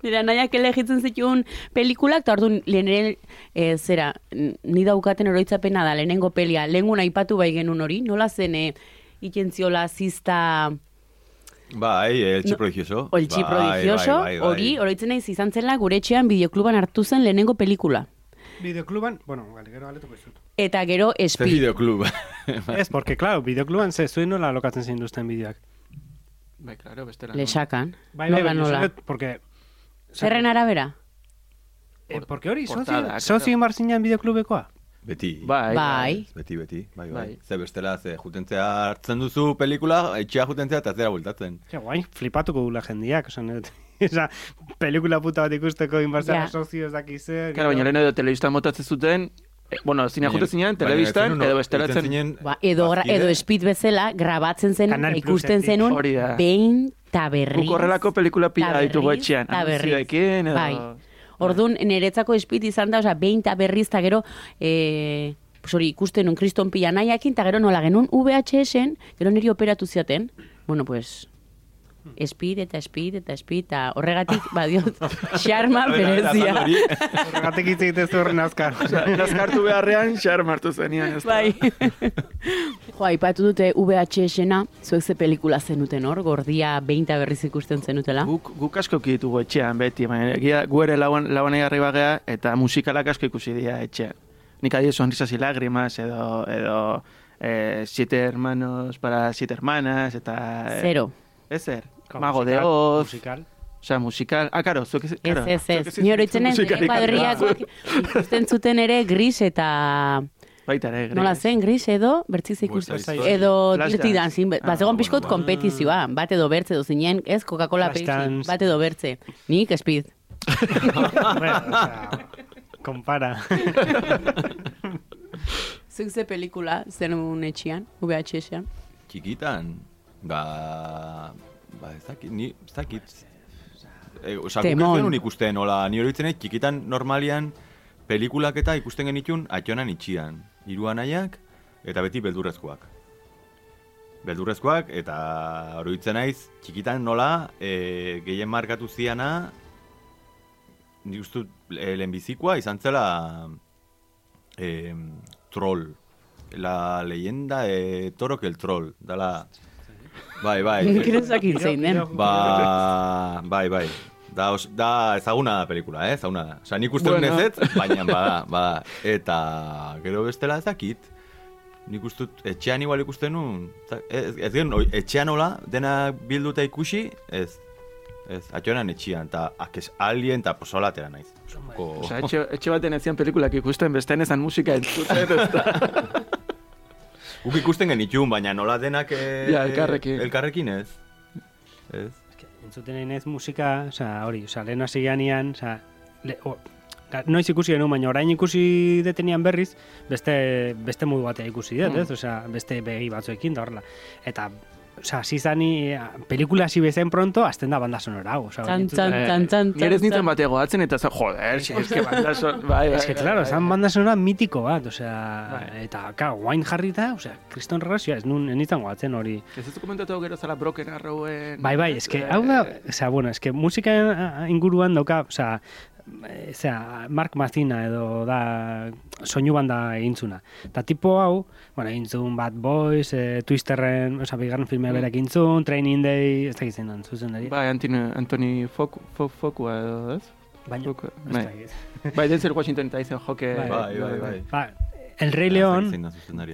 Nire anaiak elegitzen zituen pelikulak, eta orduan lehenere, e, zera, n- ni daukaten oroitzapena da, lehenengo pelia, lehengun aipatu bai genuen hori, nola zen, e, itentziola zista Bai, el No, prodigioso. oltxi Bai, prodigioso, bai, bai, bai. hori, oroitzen naiz izan zela gure etxean bideokluban hartu zen lehenengo pelikula. Videokluban, bueno, vale, gero galetuko izut. Eta gero Ze Speed. videoklub. Ez, porque, claro, videokluban ze, zuen nola lokatzen zein duzten bideoak. Bai, claro, bestela. Lesakan. Bai, bai, nola, bai, nola. porque... Zerren arabera? Eh, porque hori, Portada, sozi, sozi marzinan videoklubekoa? Beti. Bai, Bai. Beti, beti, bai, bai. Bai. Ze bestela, ze jutentzea hartzen duzu pelikula, etxea jutentzea eta zera bultatzen. Ja, guain flipatuko dula jendiak, osan, esa pelikula puta bat ikusteko inbarzara Ja. sozio ez dakize. Claro, baina lehen edo telebistan motatzen zuten, bueno, zina jute zinean, Baina telebistan, edo irten bestelatzen. zinen Ba, edo, edo Speed bezala, grabatzen zen, ikusten zenun, behin taberriz. Guk horrelako pelikula pila ditugu etxean. ta berriz. anunzioekin, edo... Bai. Orduan, niretzako espit izan da, osea, behin eta berriz, eta gero, e, pues hori, ikusten un kriston pila nahiakin, eta gero nola genuen VHS-en, gero niri operatu ziaten, bueno, pues, speed eta speed eta speed, eta horregatik, badiot, xarma berezia. Horregatik hitz egiten zu horren azkar. Nazkartu beharrean, xar martu zenian. Ez. Bai. jo, aipatu dute VHS-ena, zuek ze pelikula zenuten hor, gordia behin eta berriz ikusten zenutela. Guk, guk asko ditugu etxean, beti, baina egia gu ere lauan, lauan arriba gea, eta musikalak asko ikusi dira etxean. Nik adie sonrisas y lágrimas, edo, edo eh, siete hermanos para siete hermanas, eta... eh, Zero. Ezer, Mago de Oz, Musikal. osea, musikal... Ah, karo, zuek ez... Ez, Claro, ez, zuek ez. Ni oroitzen ez, kuadriak atrapa. ikusten zuten ere gris eta... Baita ere, gris. Nola zen, gris edo, bertziz ikusten. Edo Flash dirty Dance. dancing, ba, Ah, zegoen bueno, pixkot kompetizioa, bat edo bertze edo zinen, ez Coca-Cola Pepsi, bat edo bertze. Nik o sea, compara. Zuk ze pelikula zenun etxian, VHS-ean? Txikitan, ba... Ba, ez dakit, ni, ez dakit. E, Osa, ez Temon. genuen ikusten, hola, ni ez, txikitan normalian pelikulak eta ikusten genitun atxonan itxian. Hiru anaiak eta beti beldurrezkoak. Beldurrezkoak eta oroitzen naiz txikitan nola e, gehien markatu ziana nik uste dut, e, lehenbizikoa izan zela e, troll. La leyenda de Toro que el troll. Dala... Bai, bai. Nik ere ez dakit zein den. Ba, bai, bai. Da, os, da ezaguna da pelikula, eh? Ezaguna da. Osa, nik uste Bueno. ez, baina bada, bada. Eta gero bestela ez dakit. Nik uste etxean igual ikusten nun. Ez, ez gen, etxean hola, dena bilduta ikusi, ez. Ez, atxonan etxean, eta akes alien, eta posola atera naiz. Osea, etxe, etxe baten ezian pelikulak ikusten, bestean ezan musika entzuten, ez da. Guk ikusten genitun, baina nola denak... Eh, Ja, elkarrekin. Elkarrekin ez. Ez. Entzuten egin ez musika, oza, hori, oza, lehen hasi ganean, oza, le, o, noiz ikusi genuen, baina orain ikusi detenian berriz, beste, beste modu batea ikusi dut, Mm. ez? Osea, beste begi batzuekin da horrela. Eta, osea, hasi zani, pelikula hasi bezen pronto, azten da banda sonora hau. Osea, Txan, entzuten- txan, txan, txan, Nire ez nintzen batego atzen, eta za, joder, si, es que banda son... Bai, bai, Es que, bai, claro, bai. zan banda sonora mitiko bat, osea, Bai. eta, claro, guain jarrita, osea, kriston regresioa, ez nun, enitzen goatzen hori. Ez ez komentatu gero zala Broken Arrowen... Bai, bai, eske, hau da, osea, bueno, eske musika inguruan dauka, osea, zera, Mark Mazina edo da soinu banda egintzuna. Ta tipo hau, bueno, egintzun Bad Boys, e, Twisterren, oza, bigarren filmea Mm. berak egintzun, Training Day, ez da gizen dan, zuzen dari. Bai, Antoni, Antoni Foku, Fok, Fokua edo, ez? Baina, ez bai. dakit. Bai, Denzel Washington eta izan joke... Bai, Bai, bai, bai. El Rey León.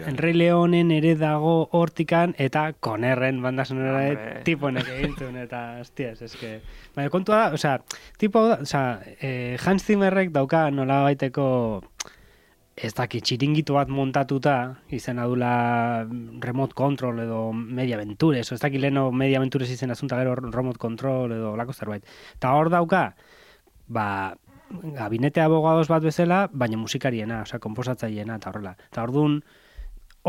El Rey Leonen ere dago hortikan eta konerren banda sonora Hombre. tiponek egintzun eta hostias, eske. Baina kontua da, osea, tipo hau da, osea, eh, Hans Zimmerrek dauka nola baiteko ez daki txiringitu bat montatuta, izena dula remote control edo media ventures, o ez daki leno media ventures izena zunta gero remote control edo lako zerbait. Eta hor dauka, ba, gabinete abogados bat bezala, baina musikariena, osea, komposatzaileena eta horrela. Eta ordun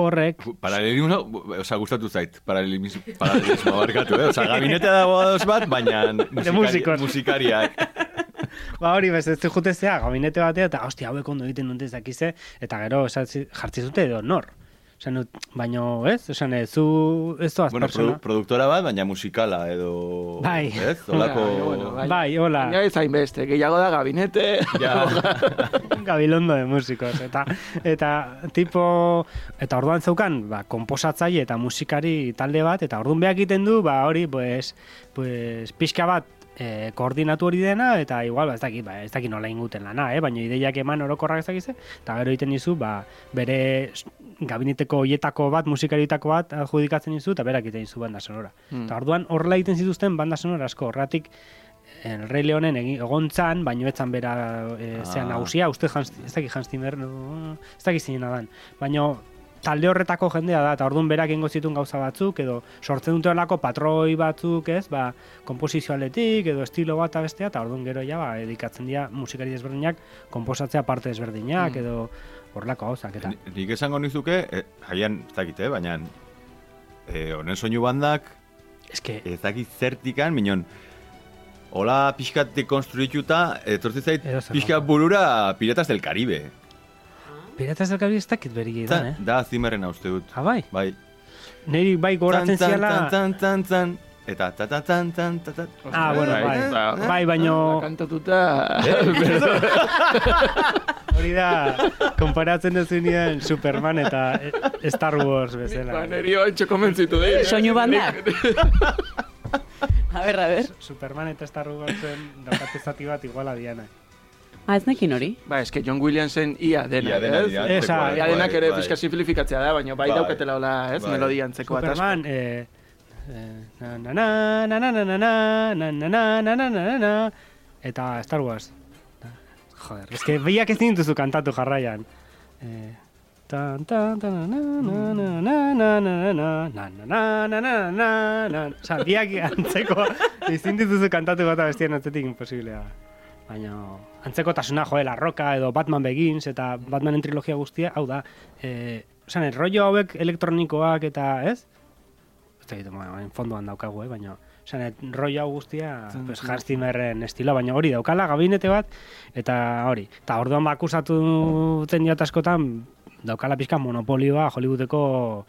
horrek, Paralelismo, oza, gustatu zait, paralelismo, paralelismo barkatu, eh? Oza, gabinete dago dos bat, baina musikari, musikariak. ba hori bez, ez jutezea, gabinete batea, eta hostia, hauek ondo egiten dute ez dakize, eta gero esatzi- jartzi zute edo nor. Osan, baino, ez? Osan, ez, zu, ez doaz Bueno, persona. produ produktora bat, baina musikala edo... Bai. Ez? Olako... Bueno, bai. Bai, hola. Baina ez hainbeste, gehiago da gabinete. Ja. Gabilondo de músicos eta eta tipo eta orduan zeukan ba konposatzaile eta musikari talde bat eta orduan beak egiten du ba hori pues pues pixka bat eh, koordinatu hori dena eta igual ba, ez dakit ba ez dakit nola inguten lana eh baina ideiak eman orokorrak ez dakize eta gero egiten dizu ba bere gabineteko hoietako bat musikaritako bat adjudikatzen dizu eta berak egiten dizu banda sonora Hmm. eta orduan horrela egiten zituzten banda sonora asko horratik El Rey Leonen egi- egontzan, baino etzan bera e, zean Ah. nagusia, uste Hans, ez dakit Hans Zimmer, no, ez dakit zinena dan. Baino talde horretako jendea da, eta orduan berak ingo zituen gauza batzuk, edo sortzen dute olako patroi batzuk, ez, ba, komposizio aldetik, edo estilo bat bestea, eta orduan gero ja, ba, edikatzen dira musikari desberdinak, komposatzea parte desberdinak, Mm. edo horrelako gauzak, eta... Ni- Nik esango nizuke, eh, agian, ez dakit, eh, baina eh, honen soinu bandak Eske, ez dakit zertikan, minon, hola pixkat dekonstruituta, etortzi zait pixkat burura Piratas del Caribe. Piratas del Caribe ez dakit beri eh? da zimerrena uste dut. Ah, bai? Bai. Neri bai goratzen Tan, tan, ziala... tan, tan, tan, eta ta ta tan tan ta ta. Ah, bueno, bai. Bai, baino... Kantatuta... Hori da, konparatzen duzunean Superman eta eh, Star Wars bezala. Ba, neri ointxo komentzitu dira. Soinu bandak. A ber, a ber. Superman eta Star Warsen daukate zati bat iguala diana. Ah, ez nekin hori? Ba, eske John Williamsen ia dena, Ia dena ez? Esa, Ia denak bai, ere bai. pixka simplifikatzea da, baina bai, Bai. daukatela hola, ez? Bai. Melodia antzeko bat asko. Superman, eh, eh, na na na na na na na na na na na na na na na eta Star Wars. Joder, es que biak ez dintuzu kantatu jarraian. Eh, tan tan tan na na na na na na na na na na na na na na na biak antzeko ezin dituzu kantatu gota bestien atzetik imposiblea. Baina antzeko tasuna joe La Roca edo Batman Begins eta Batmanen trilogia guztia, hau da, eh, osan, rollo hauek elektronikoak eta, ez? Ez da egiten, bueno, en fondoan daukagu, eh, baina Osan, rollo hau guztia, pues, Hans Zimmerren estilo, baina hori daukala gabinete bat, eta hori. Eta orduan bakusatu zen diat askotan, daukala pixka monopolioa Hollywoodeko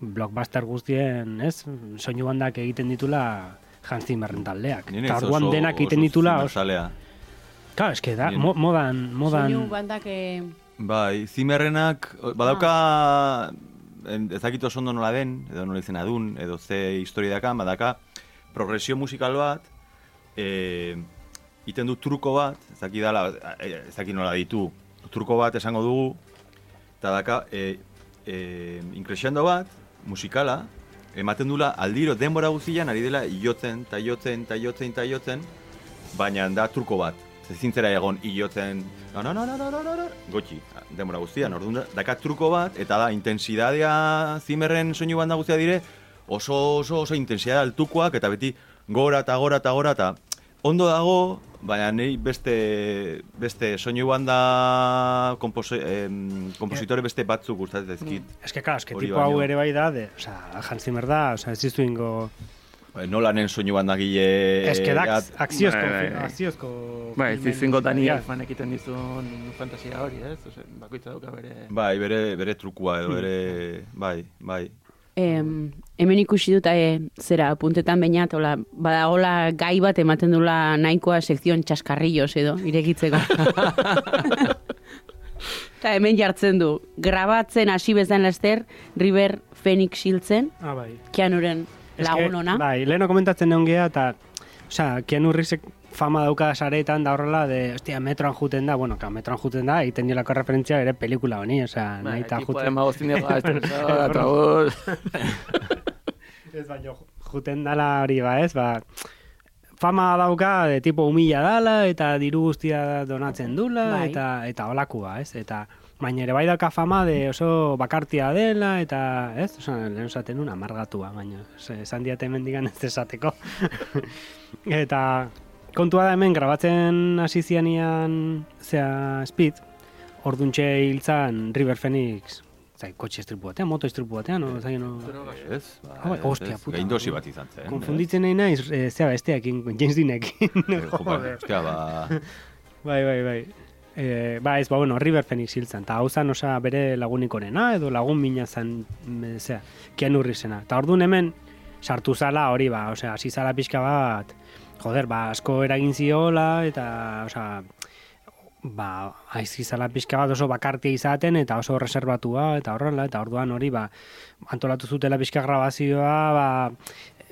blockbuster guztien, ez? Soinu bandak egiten ditula Hans Zimmerren taldeak. Eta orduan oso- denak egiten ditula, oso. Claro, eske da, mo, modan, modan... Soinu bandak... Eh, Bai, zimerrenak, o- badauka, en- ez dakit oso ondo nola den, edo nola izena dun, edo ze historia dakan, badaka, progresio musikal bat, e, iten du truko bat, ez dakit dala, eh, ez dakit nola ditu, truko bat esango dugu, eta daka, e, e, increscendo bat, musikala, ematen dula aldiro denbora guztian, ari dela iotzen, ta iotzen, ta iotzen, ta iotzen, baina da truko bat zezintzera egon iotzen, gotxi, demora guztian, orduan dakat truko bat, eta da, intensidadea zimerren soinu banda guztia dire, oso, oso, oso intensidadea altukoak, eta beti, gora eta gora eta gora, eta ondo dago, baina nei beste, beste soinu banda komposo, eh, kompositore beste batzuk gustatzen ezkit. Mm. Ez que, claro, ez que tipo hau ere bai da, de, o sea, Hans Zimmer da, o sea, ez ingo... Bai, Nolanen soinu bandagile... Es que da, gat- akziozko, Bai, bai, bai. akziozko... Bai, filmen zizingo Dani. Elfman egiten dizun fantasia hori, ez? Ose, bakoitza dauka bere... Bai, bere, bere trukua edo bere... Bai, bai. em, hemen ikusi dut, e, zera, puntetan bainat, hola, badagola gai bat ematen dula nahikoa sekzion txaskarrillos edo, irekitzeko. Eta hemen jartzen du, grabatzen hasi bezan laster, River Phoenix hiltzen, Ah, bai. Keanuren Eske, lagun ona. Bai, leheno komentatzen neon geha, eta, osea, Keanu Reevesek fama dauka saretan da horrela, de, ostia, metroan juten da, bueno, ka, metroan juten da, egiten diolako referentzia bere pelikula honi, osea, Bai, nahi eta de juten. magozine eta eta hor. Ez baino, juten dala hori, ba, ez, ba, fama dauka de tipo humila dala, eta diru guztia donatzen dula, Bai. eta eta olakua, ez, eta baina ere bai dauka fama de oso bakartia dela, eta, ez, osea, lehen esaten nuen amargatua, baina, ze- esan diate hemen digan ez esateko. eta kontua da hemen grabatzen hasi zianian, zea, speed, orduntxe hiltzan River Phoenix, zai, kotxe estripu batean, moto estripu batean, no, zai, no, Ez, ba, Ah, bai, ez, ostia, puta. gaindosi bat izan zen. Konfunditzen nahi naiz, e, zea besteakin, James Deanekin. Eh, jo, ba, Joder. Ostia, ba, Bai, bai, bai. E, ba, ez, ba, bueno, River Phoenix hiltzen. Ta hau zan, osea, bere lagunik onena, edo lagun mina zan, me, zea, Keanu Reevesena. Ta orduan hemen, sartu zala hori, ba, osea, hasi zala pixka bat, joder, ba, asko eragin ziola, eta, osea, ba, aizki zala pixka bat oso bakartia izaten, eta oso reservatua, eta horrela, eta orduan hori, ba, antolatu zutela pixka grabazioa, ba,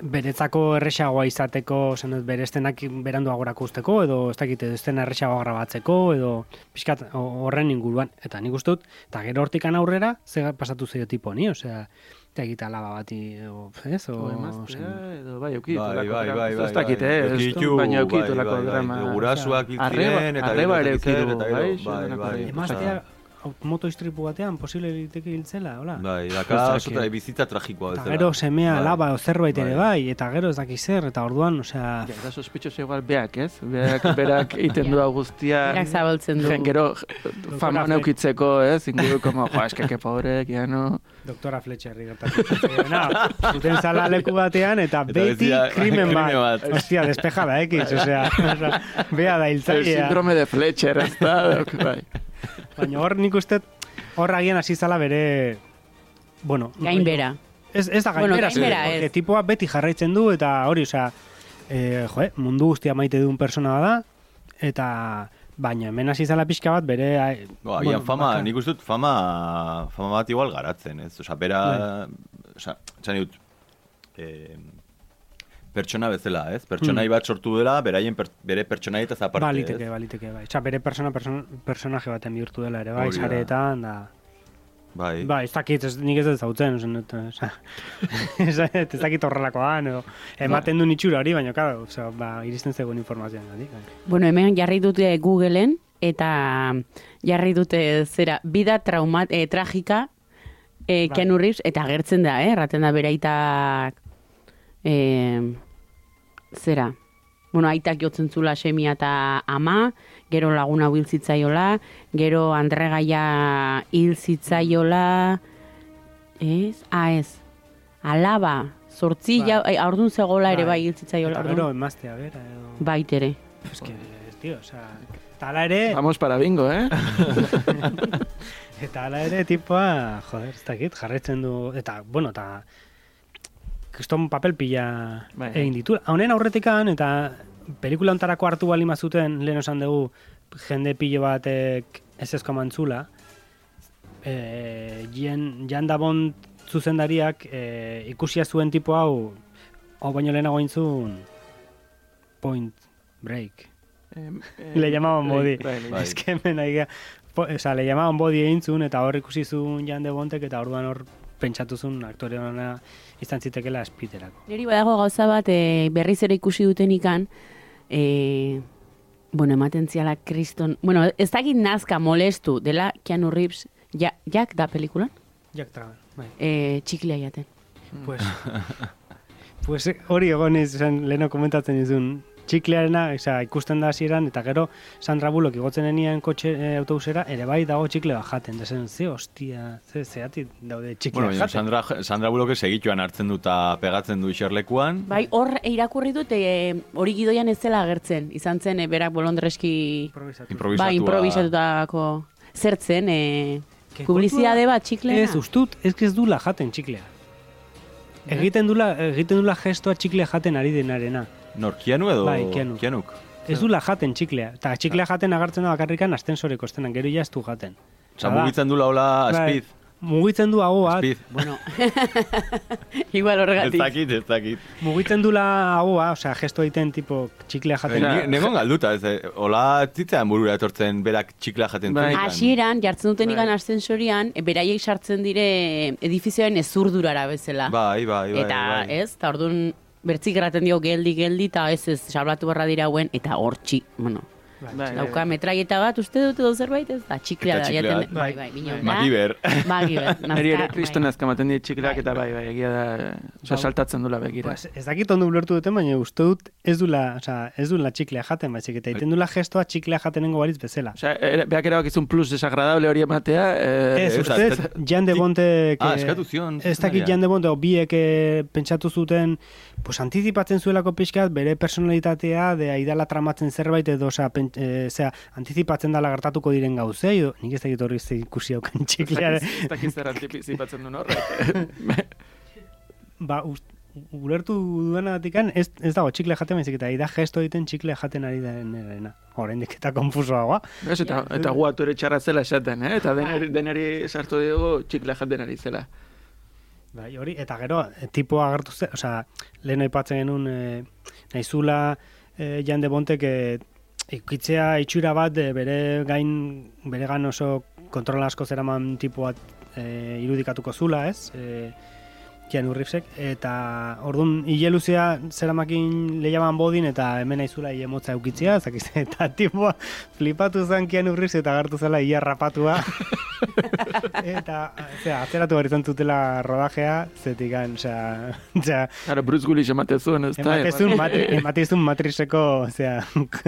beretzako erresagoa izateko, zen dut, bere estenak beranduagorako usteko, edo ez dakit, edo estena erresagoa grabatzeko, edo pixkat ho- horren inguruan. Eta nik uste dut, eta gero hortikan aurrera, ze pasatu zaio tipo ni, osea, eta egita laba bati, o, ez, o, O emaztea, edo bai, eukitu bai, lako bai, drama. bai, Ez bai, dakit, bai. eh, ez Eukitu, du, baina bai, eukitu bai, lako bai, drama. Gurasuak hil Arreba- ziren, eta arreba gero ere ez dakit zer, eukidu, eta gero, bai, bai, xedenako bai. hori. Emaztea, au- moto istripu batean, posible liteke hiltzela, hola? Bai, daka Osea, oso que- tra- bizitza tragikoa Eta bezala. gero semea, Bai. laba, o zerbait ere Bai. bai, eta gero ez daki zer, eta orduan, osea, Ja, da sospitxoso igual beak, ez? Beak, berak egiten du guztia. Berak zabaltzen du. Gero fama neukitzeko, ez? Inguru, como, jo, eske, que pobre, ya no. doktora Fletcherri gertatu. Na, zuten zala leku batean, eta Eta beti krimen bat. bat. Ostia, despeja da ekiz, osea, osea, bea da El hiltzailea. síndrome de Fletcher, ez da? dok, Bai. Baina hor nik uste, hor agian hasi zala bere, bueno, Gainbera. Ez, ez da Bueno, gainbera, gainbera porque ez. tipoa beti jarraitzen du, eta hori, osea, eh, joe, mundu guztia maite duen persona da, eta baina hemen hasi zala pixka bat bere... ai, Ba, bueno, fama, baka- nik uste dut fama, fama bat igual garatzen, ez? Osa, bera, osa, txan dut, eh, pertsona bezala, ez? Pertsonai Hmm. bat sortu dela, beraien per, bere pertsonai eta aparte, Baliteke, ez? baliteke, bai. Osa, bere persona, person, personaje baten bihurtu dela ere, bai, sareetan, da... Bai. Ba, ez dakit, ez, nik ez dut zautzen, oza, ez, ez dakit horrelakoan, edo, ematen du itxura hori, baina, claro, oza, ba, iristen zegoen informazioan, bai. Bueno, hemen jarri dute Googleen, eta jarri dute zera, bida traumat, eh, tragika, eh, Bai. Keanu Reeves, eta agertzen da, eh, erraten da bere eh, zera, bueno, aitak jotzen zula semia eta ama, gero laguna hil zitzaiola, gero andregaia hil zitzaiola, ez? Ah, ez. Alaba, sortzi, Bai. ja, eh, aurdun zegoela ere Bai. bai hil zitzaiola. Eta gero, emaztea, bera, edo... Baitere. Es que, tío, oza, eta ala ere, Vamos para bingo, eh? eta ala ere, tipoa, joder, ez dakit, jarretzen du, eta, bueno, eta, kriston papel pila Bai. egin ditu. Honen aurretikan, eta pelikula ontarako hartu bali mazuten, lehen esan dugu, jende pilo batek ez ezko mantzula, e, jen, jan da zuzendariak e, ikusia zuen tipo hau, hau baino lehenago intzun, point break. Em, em, Le llamaban bai, body. bai, bai. Bai. Ez que hemen nahi ga- po- Osa, le llamaban body egin zuen, eta hor ikusi zuen Jan de Bontek, eta orduan hor pentsatu zuen aktore ona izan zitekela espiterako. Neri badago gauza bat e, berriz ere ikusi duten ikan, e, bueno, ematen ziala kriston, bueno, ez dakit nazka molestu dela Keanu Reeves, ja, jak da pelikulan, Jack Traven, bai. e, txiklea jaten. Pues, pues eh, hori egon izan leheno komentatzen izun, txiklearena, oza, ikusten da hasieran eta gero Sandra Bullock igotzen enien kotxe e, autobusera, ere bai dago txikle bat jaten, dezen, ze hostia, ze zeati daude txikle Bueno, bat baina jaten. Sandra, Sandra Bullock segituan hartzen du eta pegatzen du iserlekuan. Bai, hor irakurri dut, e, hori gidoian ez zela agertzen, izan zen, e, berak bolondreski, Improvisatu. Improvisatua. bai, improvisatutako zertzen, e, publizidade bat txikleena. Ez, ustut, ez ez dula jaten txiklea. egiten dula, egiten dula gestoa txiklea jaten ari denarena. Nor, Keanu edo? Bai, Keanu. Keanuk. Ez dula jaten txiklea. Eta txiklea jaten agertzen da bakarrikan astensoreko estenan, gero ja ez du jaten. Osa, mugitzen dula hola bai, speed. Mugitzen du hau bat, Speed. Bueno, igual Ez horregatik. dakit, ez dakit. mugitzen dula haua, osea, gesto egiten tipo txiklea jaten. Ni- Nengon galduta, ez, eh, hola zitzean burura etortzen berak txikla jaten Bai. Hasieran, jartzen duten ikan Bai. ascensorian, beraiek sartzen dire edifizioen ezurdurara bezala. Bai, bai, bai. eta bai. ez, eta orduan bertzik erraten dio geldi, geldi, eta ez ez, salbatu barra dira hauen, eta hortxi, bueno, Bai, dauka metraieta bat, uste dut edo zerbait, ez da, txiklea da, jaten, bat. bai, bai, bino, Makiber. Magiber, Neri ere kriston bai. azkamaten dit txiklak Bai. eta bai, bai, egia da, oza, Bai. saltatzen dula begira. Pues, ez dakit ondo ulertu duten, baina uste dut ez dula, osea, ez dula txiklea jaten, baizik eta egiten dula gestoa txiklea jatenengo baritz bezala. Osea, ere- beak erabakizun plus desagradable hori ematea, eh, Ez, ez- Jan de Bonte... Ah, eskatu zion, Ez dakit. Jan de Bonte, o biek eh, pentsatu zuten, pues, antizipatzen zuelako pixkat bere personalitatea, de aidala tramatzen zerbait, edo, osea, eh, zera, antizipatzen dala gertatuko diren gauzei, edo, nik ez dakit horri ze ikusi haukan txiklea. ez dakit zer antizipatzen duen horrek. ba, ulertu duenagatik ez, ez dago txikle jaten baizik eta da gesto egiten txikle jaten ari denerena. Oraindik eta konfusoagoa. Ez, eta, eta gu ere txarra zela esaten, eh? eta deneri, deneri sartu dugu txikle jaten ari zela. Bai, hori, eta gero, e, tipoa agertu zen, osea, lehen aipatzen genuen, e, naizula e, Jan de Bontek e, ikuitzea itxura bat e, bere gain, bere gan oso kontrola asko zeraman tipo bat e, irudikatuko zula, ez? E, Keanu Reevesek, eta orduan hile luzea zeramakin lehiaban bodin, eta hemen naizula hile motza eukitzea, zakiz, eta tipoa flipatu zen Keanu Reeves eta agertu zela hile rapatua. eta, zera, atzeratu behar izan zutela rodajea, zetik gan, osea, osea, Claro, Bruce Willis emate zuen, ez da? ematezun, matri, ematezun matrizeko, osea,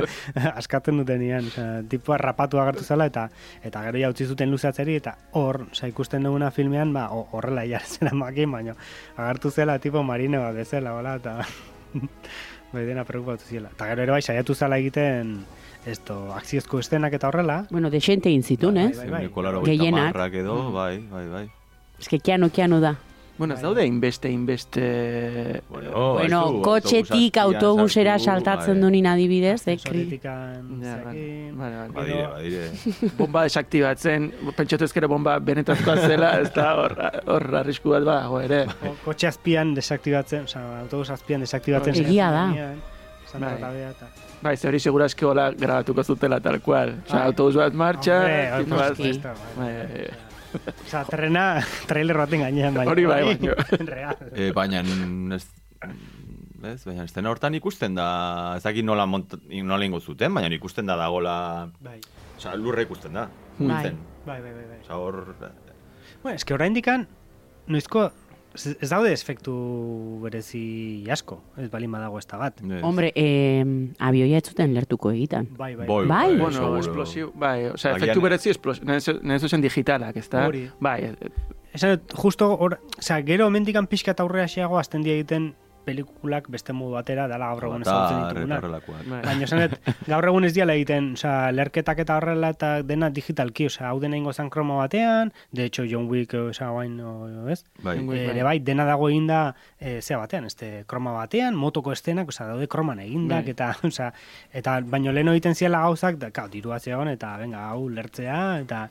askatzen dutenian, osea, tipua rapatu agertu zela, eta eta gero ja utzi zuten luzatzeri, eta hor, osea, ikusten duguna filmean, ba, ho- horrela jartzen amakin, baino, agertu zela tipo marine bat bezala, hola, eta bai dena preocupatu ziela. Eta gero ere bai, saiatu zela egiten, esto, akziozko estenak eta horrela, Bueno, desente intzitun, Bai, ez? bai, bai. Laro Gehienak. edo, bai, bai, bai. Ez que kiano, kiano da. Bueno, ez daude inbeste, inbeste... Bueno, bueno, ez du, kotxetik autobus autobusera saltatzen bai. duen adibidez, eh? kri- Ja, vale. Badire, badire. Bomba desaktibatzen, pentsatu ezkero bomba benetazkoa zela, ez da hor, hor arrisku bat badago ere. Ko- kotxe azpian desaktibatzen, osea, autobus azpian desaktibatzen. Egia da. Bai. Bai. Eta... Bai, ze hori segurazki hola grabatuko zutela tal cual. Osa, autobus bat martxa, Hombre, Bai, bai, bai. Osea, trena trailer baten gainean baina. Hori bai, baino. Real. E, baina, ez, ez, baina, estena hortan ikusten da, ez dakit nola, mont, nola ingo zuten, baina ikusten da dagola, Bai, oza, lurra ikusten da. Bai. Bai, bai, bai. bai. Oza, hor, Bueno, eske oraindikan noizko ez daude efektu berezi asko, ez balin badago ez da bat. ez. Hombre, eh, abioia ez zuten lertuko egiten. Bai, bai. Bai, Bai. Bueno, explosiu, bai, o sea, Agian- efektu berezi explosiu, nahi zuzen digitalak, ez da? Bai, Esan justo, or, osea, gero hemendikan pixka eta aurrera xeago azten egiten pelikulak beste modu batera, dala gaur egun ezagutzen bai. Baina esan dut, gaur egun ez diala egiten, osea, lerketak eta horrela eta dena digitalki, osea, hau dena ingo zan kroma batean, de hecho John Wick, osea, guain, ez? Bai. Eh, ere bai, dena dago eginda e, zea batean, este kroma batean, motoko estenak, osea, daude kroman egindak, Bai. eta, osea, eta baino lehen egiten ziela gauzak, da, kao, dirua zegoen, eta, venga, hau, lertzea, eta,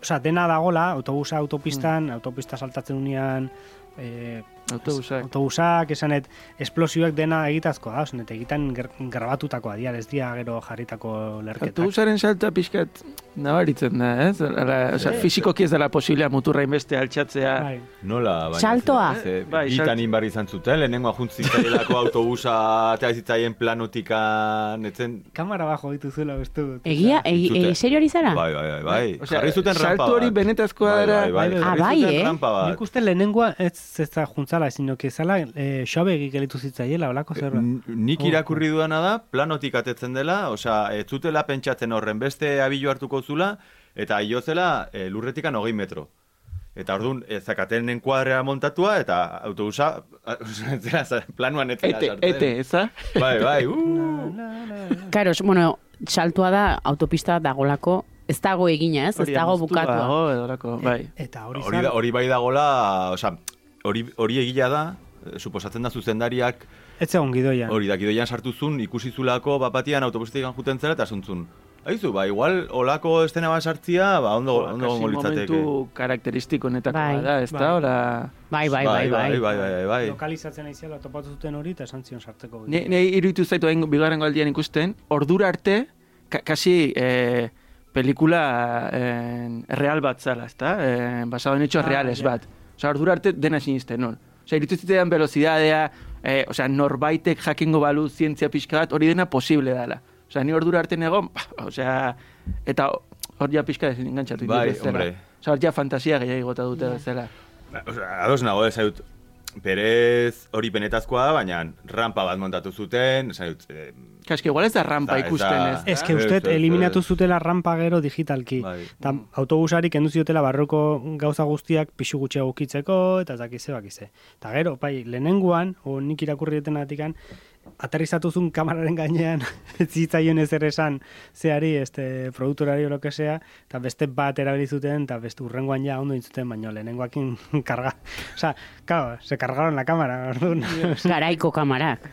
osea, dena dagola, autobusa autopistan, autopista saltatzen unean, e, Autobusak. autobusak, esanet, esplosioak dena egitazkoa da, osanet, egitan grabatutakoa dira, ez dira gero jarritako lerketak. Autobusaren salta pixkat nabaritzen da, ez? Ala, osea, fizikoki ez dela posiblea muturra inbeste altxatzea. Bai. Nola, baina... Saltoa. Ze, Bai, bitan inbar izan zuten, lehenengo ajuntzitzaielako autobusa, eta zitzaien planotikan, etzen... Kamara bajo dituzuela, beste dut. Egia, egi, egi, serio hori zara? Bai, bai, bai, bai. Osea, Jarri zuten rampa salto hori benetazkoa Bai, dara. bai, bai, Bai, jarri bai, eh? Nik uste lehenengoa ez zezta juntzala, sino que zala e, xoabegi gelitu zitzaiela, olako zer. N- Nik Oh, irakurri duana da, planotik atetzen dela, osea, ez zutela pentsatzen horren beste abilu hartuko zula, eta jo zela e, lurretikan hogei metro. Eta orduan, ez zakaten enkuadrea montatua, eta autobusa, zera, planuan ez zera Ete, sartzen. ete, eza? Bai, bai, uh. Karo, bueno, saltua da autopista dagolako, ez dago egina, ez? Ez dago bukatua. dago, edo lako, bai. Eta hori Hori, hori bai dagola, osea, hori, hori egia da, eh, suposatzen da zuzendariak Ez zegoen gidoian. hori da, gidoian sartu zun, ikusi zulako bapatian autobusetik juten zela eta zuntzun. Aizu, ba, igual, olako estena bat sartzia, ba, ondo, Ba, ondo litzateke. momentu karakteristiko netako Bai. bada, ez da, Bai. ora... Bai, bai, bai, bai. bai, bai, bai, bai. Lokalizatzen aiziala topatu zuten hori eta esan zion sartzeko. Ne, ne iruditu zaitu hain bigarren aldian ikusten, ordura arte, ka, kasi eh, pelikula eh, real bat zala, ezta? Eh, basado en hechos Ah, reales ja. bat. Osea, ordura arte dena sinisten, non? Osea, iruditu zitean velozidadea, eh, osea, norbaitek jakingo balu zientzia pixka bat, hori dena posible dela. Osea, ni ordura arte negon, osea, eta hor ja pixka ezin engantzatu Bai, bezala. Osea, hor ja fantasia gehiago gota dute bezala. Ba, Osea, ados nago ez dut, berez hori benetazkoa da, baina rampa bat montatu zuten, esan dut, eh, Kaske, igual ez da rampa da- ikusten ez. Ez que usted eliminatu zutela rampa gero digitalki. Bai. Ta autobusari kendu ziotela barroko gauza guztiak pixu gutxiago ukitzeko eta ez dakize bakize. Ta gero, bai, lehenengoan, o nik irakurri atikan, aterrizatuzun kamararen gainean ez zitzaion ezer esan zeari, este, produktorari o lo que sea, eta beste bat erabili zuten, eta beste urrengoan ja ondo intzuten, baina lehenengoakin karga. Osa, claro, se cargaron la cámara, orduan. Garaiko kamarak.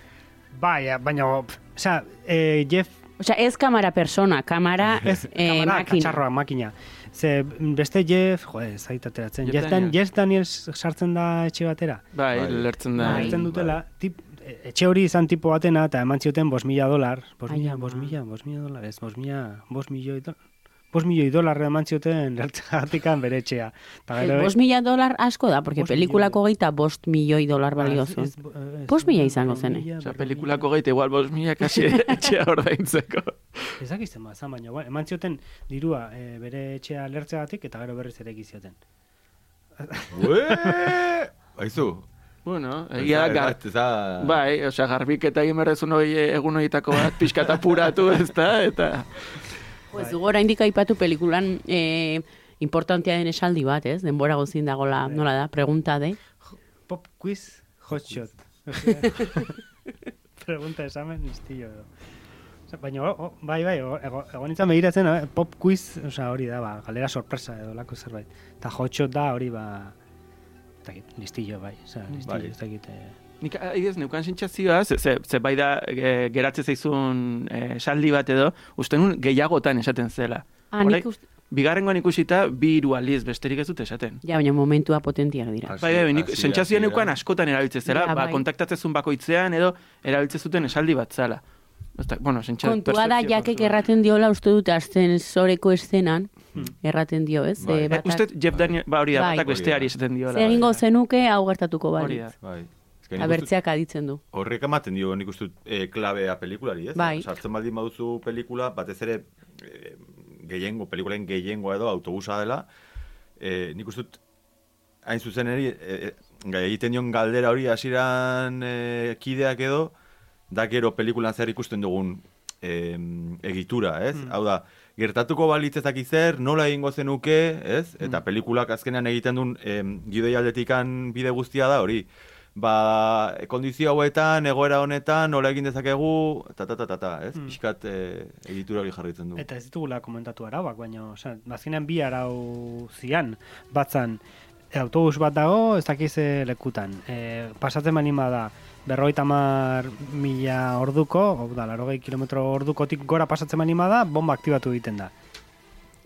bai, baina, pff, osea, eh, Jeff Osea, ez kamara persona, kamara Ez, eh, kamara, makina. katxarroa, makina. Ze beste Jeff, jo, ez zait ateratzen. Jeff Jeff, Dan, Daniels. Jeff Daniels sartzen da etxe batera. Bai, Bai. lertzen da. Bai. Sartzen dutela, tip, e- etxe hori izan tipo batena, eta eman zioten bos mila dolar. Bos Ai, mila, ama. bos mila, bos mila dolar, ez, bos mila, bos milioi dolar. Bos milioi dolar eman zioten lertzatikan bere etxea. Ta Ez, gero- bost mila dolar asko da, porque Bost pelikulako geita bost milioi dolar balio Ez- zuen. Bost mila izango bost zen, eh? berrogei pelikulako geite igual bos mila kasi etxea ordaintzeko. Ez dakizten ba, zan baina, bueno, eman zioten dirua e, bere etxea lertzeagatik eta gero berriz ere egizioten. Ue! Aizu. Bueno, egia da, gar, Ez da... bai, osea, garbiketa egin berrezun hori egun horietako bat, pixkat apuratu, ez da, eta... Pues dugu oraindik aipatu pelikulan eh, importantea den esaldi bat, ez? Denbora gozin dagola, nola da, pregunta de. Pop quiz hotshot. Pregunta esamen listillo edo. Baina, o, o, bai, bai, o- ego, egon nintzen begiratzen, eh, pop quiz, osea, hori da, ba, galera sorpresa edo lako zerbait. Eta hotshot da hori, ba, dakit, listillo, bai, osea, listillo, Bai. ez dakit, eh, Nik adibidez neukan sentsazioa, ze, ze, ze bai da e, geratze zaizun e, saldi bat edo, uste nun gehiagotan esaten zela. Ah, nik uste... Bigarrengoan ikusita, bi hiru aldiz besterik ez dut esaten. Ja, baina momentua potentiak dira. Bai, bai, nik sentsazioa neukan askotan erabiltzen zela, Ja, ba, bai. kontaktatzezun bakoitzean edo erabiltzen zuten esaldi bat zala. Ozta, bueno, Kontua da, jakek erraten diola uste dut ascensoreko eszenan, erraten dio, ez? Bai. Eh, Eh, batak- uste Jeff Daniel, ba hori da, Bai. batak besteari esaten diola. Zer egingo bai. zenuke hau gertatuko Hori bali. da. Bai. Abertzeak aditzen du. Horrek ematen dio nik uste dut eh, klabea pelikulari, ez? Bai. Sartzen baldin baduzu pelikula, batez ere eh, gehiengo, pelikulaen gehiengoa edo autobusa dela, eh, nik uste dut hain zuzen eri, eh, gai egiten dion galdera hori hasieran eh, kideak edo, da gero pelikulan zer ikusten dugun eh, egitura, ez? Hau da, gertatuko balitz ezak zer, nola egingo zenuke, ez? Eta pelikulak azkenean egiten duen eh, gidoi aldetikan bide guztia da hori. Ba, kondizio hauetan, egoera honetan, nola egin dezakegu, ta ta ta ta, ta ez? Pixkat eh, egitura hori jarritzen du. Eta ez ditugula komentatu arauak, baina, osea, azkenean bi arau zian, batzan, e, autobus bat dago, ez dakiz e, lekutan. E, pasatzen manima da, berrogeita mar mila orduko, hau da, larogei kilometro ordukotik gora pasatzen manima da, bomba aktibatu egiten da.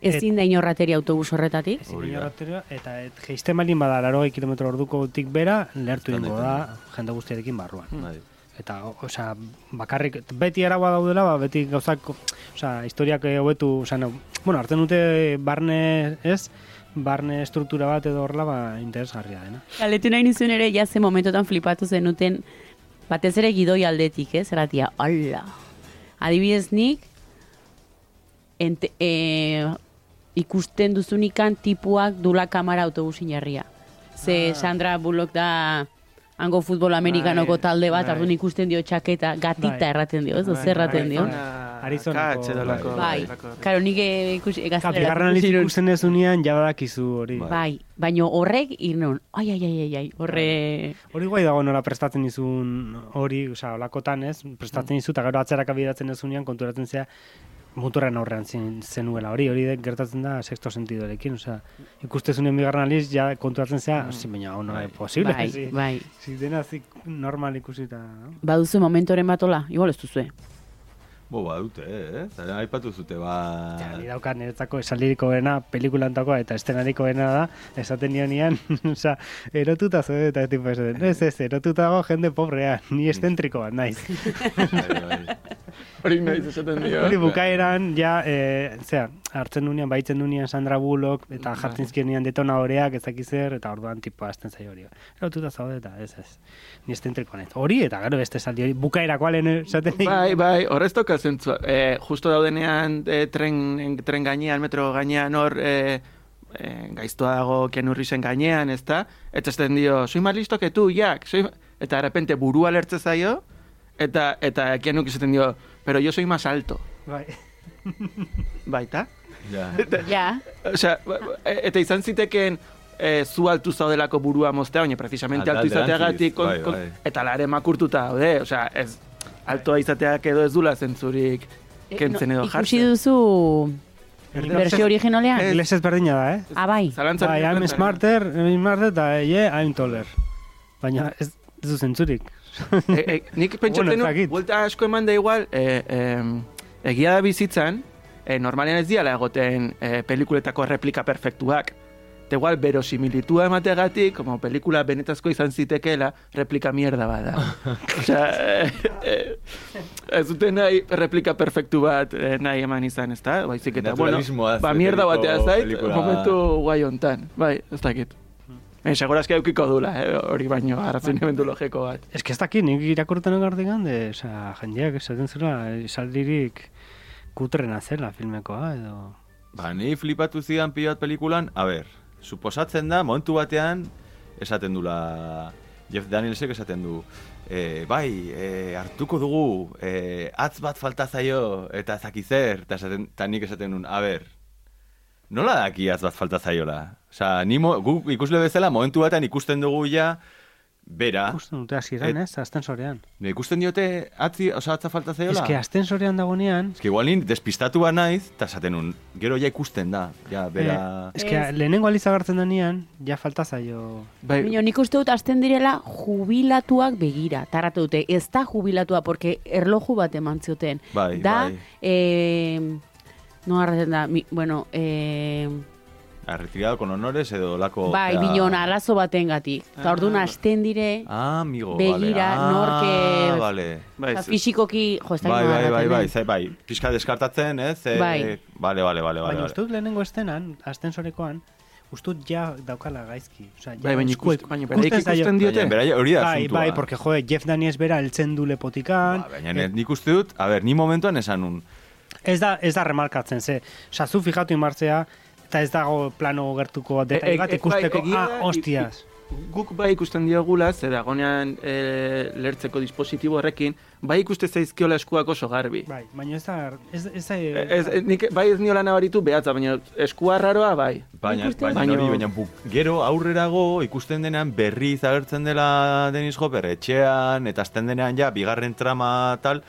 Ezin da inorrateri autobus horretatik. Ezin inorratero, eta et, geiste malin bada larogei kilometro ordukotik bera, lertu ingo da, jende guztiarekin barruan. Bai. Eta, o- osea, bakarrik, beti araua daudela, ba, beti gauzak, osea, historiak eh, hobetu, osea, no, bueno, hartzen dute barne, ez, barne struktura bat edo horrela, ba, interesgarria dena. Galetu nahi nizun ere, ja ze momentotan flipatu zenuten, batez ere gidoi aldetik, ez? Eratia, ala. Adibidez nik, ente, e, ikusten duzunikan tipuak dula kamara autobusin jarria. Ze Ah. Sandra Bullock da hango futbol amerikanoko Bai, talde bat, bai. arduan ikusten dio txaketa, gatita Bai. erraten dio, ez? Bai, Zer erraten bai, dio. bai. Arizonako- Bai, karo, nik eh, ikusi, Ka, gaztelera bigarren aliz ikusi nun. ikusten ez unean, jabadakizu hori. Bai. Bai, baino horrek irnon, ai, ai, ai, ai, horre... Hori guai dago nola prestatzen izun hori, osea, olakotan ez, prestatzen izu, eta gero atzeraka bideratzen ez unean, konturatzen zea, muturren aurrean zen, zenuela hori, hori de, gertatzen da sexto sentidorekin, osea, ikustezunen bigarren aliz, ja konturatzen zea, mm. baina hau no Bai. es posible. bai, si, bai. si dena zik normal ikusita, no? Baduzu momentoren batola, igual ez duzue. Bo, ba, dute, eh? Zaren aipatu zute, ba... Ja, ni daukat niretzako esaldirikoena, pelikulantakoa eta estenarikoena da, esaten nionian, osea, erotuta zaude eta tipo esaten, ez ez, erotuta dago jende pobrea, ni estentriko bat naiz. Bai, bai. Hori nahi esaten dio. Hori bukaeran, ja, e, zera, hartzen dunean, baitzen dunean Sandra Bullock, eta jartzen zizkien detona horeak, ez eta orduan tipo azten zaio hori. Erotuta zaude eta, ez ez, ni estentriko naiz. Hori, eta gero beste esaldi hori, bukaerako alen esaten Bai, bai, horrez toka zentzua. E, justo daudenean e, tren, tren gainean, metro gainean hor e, e, gaiztoa dago Keanu Reevesen gainean, ez da? Eta esaten dio, soy más listo que tú, Jack. Soy... ma-" Eta de repente burua lertze zaio, eta, eta Keanu esaten dio, pero yo soy más alto. Bai. Baita? Ja. Ja, Osea, ba- ba- e- eta izan zitekeen e, zu altu zaudelako burua moztea, baina precisamente altu izateagatik, kon, bai, kon, bai. eta lare makurtuta daude, osea, ez, altoa izateak edo ez dula zentzurik kentzen edo Eh, ikusi jartzen. duzu versio originalean? Inglés ez berdina da, eh? Ah, bai. Zalantzan Bai, I'm smarter, I'm smarter, eta yeah, I'm taller. Baina ez, ez du zentzurik. E, e, nik pentsatzen Bueno, nu, dakit. buelta asko eman da igual, e, e, egia da bizitzan, e, normalean ez diala egoten e, pelikuletako replika perfektuak. Eta igual, verosimilitua emategatik, como pelikula benetazko izan zitekeela, replika mierda bada. Osea, e, e, ez dute nahi replika perfektu bat e, nahi eman izan, ez da? Baizik eta, bueno, ba, mierda batea zait, momentu guai hontan. Bai, ez dakit. Eh, segurazki eukiko dula, eh, hori baino, arrazionamendu logiko bat. Ez que ez dakit, nik irakurten egartik de, oza, jendeak esaten zela, esaldirik kutrena zela filmekoa, edo... Ba, ni flipatu zidan pilo bat pelikulan, a ber, suposatzen da, momentu batean, esaten dula, Jeff Danielsek esaten du, e, bai, e, hartuko dugu, e, atz bat falta zaio, eta zakizer, eta esaten, ta nik esaten nun, a ber, nola daki atz bat falta zaiola? Osa, ni mo, gu ikusle bezala, momentu batean ikusten dugu ja, bera, Ikusten dute hasieran, ez, astensorean. ikusten diote atzi, osa, atza falta zaiola? Ez que astensorean dagonean, Ez que igual ni despistatu ba naiz, eta esaten nun, gero ja ikusten da, ja, bera... eh, ez que Ez. lehenengo aliz agertzen denean, ja falta zaio... Bai, Baina nik uste dut azten direla jubilatuak begira. Taratu dute, ez da jubilatua, porque erloju bat eman zioten. Bai, da, bai. eh, no arrezen da, mi, bueno, eh, Ha, retirado con honores edo lako... bai, osea- bilona, alazo baten gatik. Eta orduan azten dire, Ah, amigo, Begira, vale. Ah, nork, eh, vale. bai, fisikoki, jo, ez da Bai, bai, bai, bai, den. zai, bai, pixka deskartatzen, ez? Eh, Bai. Vale, vale, vale, vale. Baina vale. uste dut lehenengo estenan, astensorekoan, uste dut ja daukala gaizki. Osea, ja Bai, baina ikusten, baina ikusten diote. Baina, bera, hori da Bai, bai, porque, joe, Jeff Daniels bera eltzen du lepotikan, Ba, baina ne- nik uste dut, a ber, ni momentuan esan nun. Ez da, ez da remarkatzen, ze, oza, zu fijatu inmartzea, eta ez dago plano gertuko E- bat e- ikusteko, bai, egia ah, hostias. Guk bai ikusten diogula, ze dagonean e, lertzeko dispositibo horrekin, bai ikuste zaizkiola eskuak oso garbi. Bai, baina ez da, ez, ez da, Ez, ez, nik bai ez niola nabaritu behatza, baina eskua raroa bai. Baina, baina, hori, Baino- baina buk, gero aurrerago ikusten denean berriz agertzen dela Dennis Hopper etxean, eta azten denean ja, bigarren trama tal,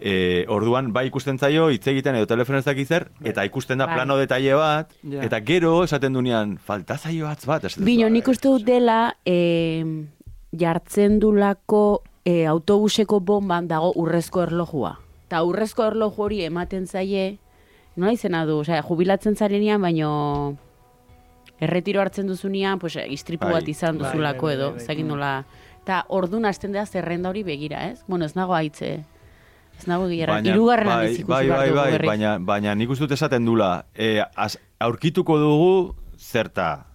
e, orduan bai ikusten zaio hitz egiten edo telefono ez dakiz zer, eta ikusten da Bai. plano detaile bat, Ja. eta gero esaten dunean, falta zaio atz bat. Bino, nik uste dut dela, eh, jartzen dulako eh, autobuseko bomban dago urrezko erlojua. Ta urrezko erloju hori ematen zaie, nola izena du, osea, jubilatzen zarenean, baino erretiro hartzen duzunean, pues, istripu Bai. bat izan Bai, duzulako bai, bai, edo, bai, bai. nola. Ta ordun hasten da zerrenda hori begira, ez? Bueno, ez nago aitze. Ez nago gira. Baina- Irugarren bai, aldiz ikusi bai, bai, bai, baina, baina nik uste dut esaten dula, e, az, aurkituko dugu zerta,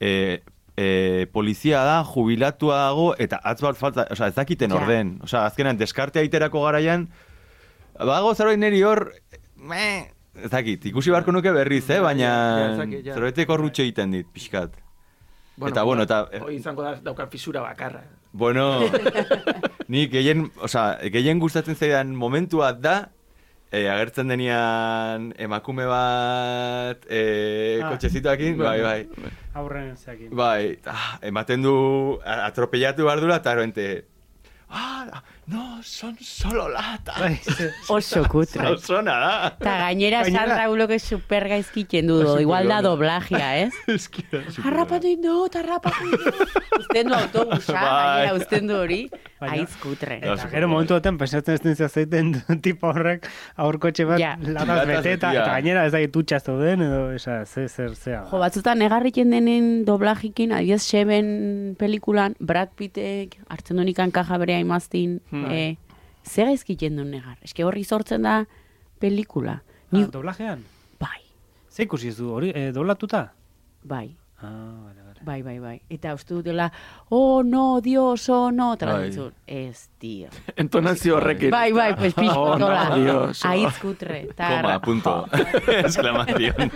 e, e, polizia da, jubilatua dago, eta atz bat falta, oza, ez dakiten Ja. orden. Oza, azkenan, deskarte aiterako garaian, bago zerbait niri hor, meh, ez dakit, ikusi beharko nuke berriz, eh? Baina ja, ja. rutxo egiten dit, pixkat. Eta, bueno, eta- Hoi izango da, daukan fisura bakarra. Bueno, ni gehien, oza, gehien gustatzen zaidan momentua da, e, agertzen denean emakume bat e, Ah. kotxezituakin, bai, bai. aurren zeakin. Bai, ah, ematen du atropellatu behar dula, eta errente, ah, no, son solo lata. Bai, Oso kutre. Oso da. Eta gainera Gainera- Sandra Bullock super gaizkiten du, do, igual da doblagia, ez? Super Harrapatu indut, harrapatu indut. Uzten du autobusa, Bai. gainera uzten du hori. Aiz kutre. Eta gero momentu batean pensatzen ez dintza zeiten tipo horrek aurkotxe bat Ja. lataz Lataz bete eta, gainera ez da ditutxa zeuden edo esa, ze, zer, zea. Jo, batzutan negarriken denen doblajikin, adibidez Seven pelikulan, Brad Pittek hartzen du nikan kaja bere aimaztin, Hmm. Eh, ze gaizkiten du negar. Eske horri sortzen da pelikula. Ni, Ah, doblajean? bai, Ze ikusi ez du hori, e, doblatuta? bai, Ah, bale, bale. bai, bai, bai. Eta uste dutela, oh no, Dios, oh no, eta Bai. ez, tío. Entonazio horrekin. Bai, bai, pues Oh, pixkotola. no, Dios. Aiz kutre. eta Koma, punto. Exclamación.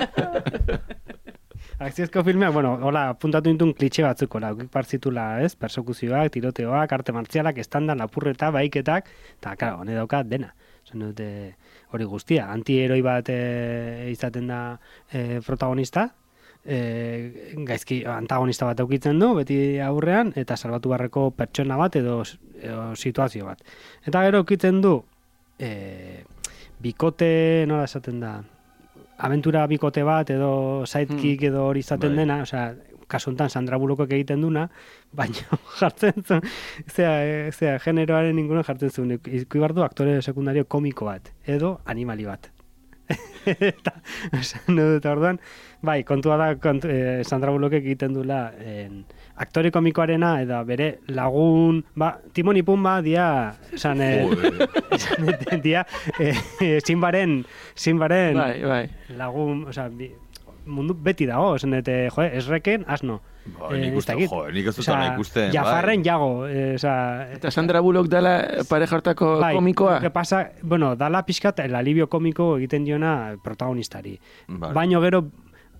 Akziozko filmeak, bueno, hola, puntatu dintun klitxe batzuk, hola, ukik partzitula, ez, persekuzioak, tiroteoak, arte martzialak, estandan, lapurreta, baiketak, eta, karo, hone dauka dena. Zen dute hori guztia, antieroi bat e, izaten da e, protagonista, e, gaizki antagonista bat eukitzen du, beti aurrean, eta salbatu barreko pertsona bat edo, edo situazio bat. Eta gero eukitzen du, e, bikote, nola esaten da, aventura bikote bat edo sidekick edo hori izaten Bai. dena, osea, kasu honetan Sandra Bullockek egiten duna, baina jartzen zuen, zera, eh, zera, generoaren inguruan jartzen zuen, ikusi behar du aktore sekundario komiko bat, edo animali bat. Eta, esan dut orduan, bai, kontua da kontu, eh, Sandra Bullockek egiten dula en, aktore komikoarena eta bere lagun, ba, Timon Ipumba dia, esan, eh, esan, dia, eh, eh, Simbaren, Simbaren Bai, bai. lagun, osea, bi, mundu beti dago, esan dute, jo, esreken, asno. Ba, Eh, nik uste, jo, nik ez dut hona ikusten. Jafarren bai. jago, eh, osea, Eta Sandra Bullock dela pareja hartako bai, komikoa. que pasa, bueno, dala pixkat el alivio komiko egiten diona protagonistari. Vale. Baino gero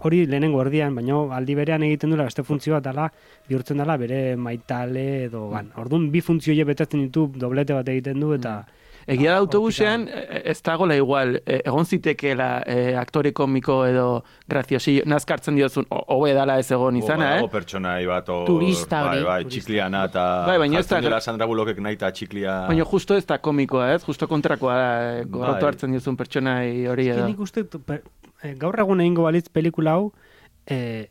hori lehenengo erdian, baino aldi berean egiten dula beste funtzio bat dala, bihurtzen dela bere maitale edo, ban, orduan bi funtzio hile betetzen ditu, doblete bat egiten du, eta... Egia da autobusean eh, ez dagoela igual, eh, egon zitekeela eh, aktore komiko edo graziosi, nazkartzen diozun, ho- hobe dala ez egon izana, eh? pertsonai bat hor, Turista bai, hori. bai, txikliana eta Bai, baina ez da- dela Sandra Bullockek nahi eta txiklia... Baina justo ez da komikoa, ez? Justo kontrakoa da, eh, gorrotu Bai. hartzen diozun pertsonai hori edo. nik uste, per- eh, gaur egun egingo balitz pelikula hau, eh,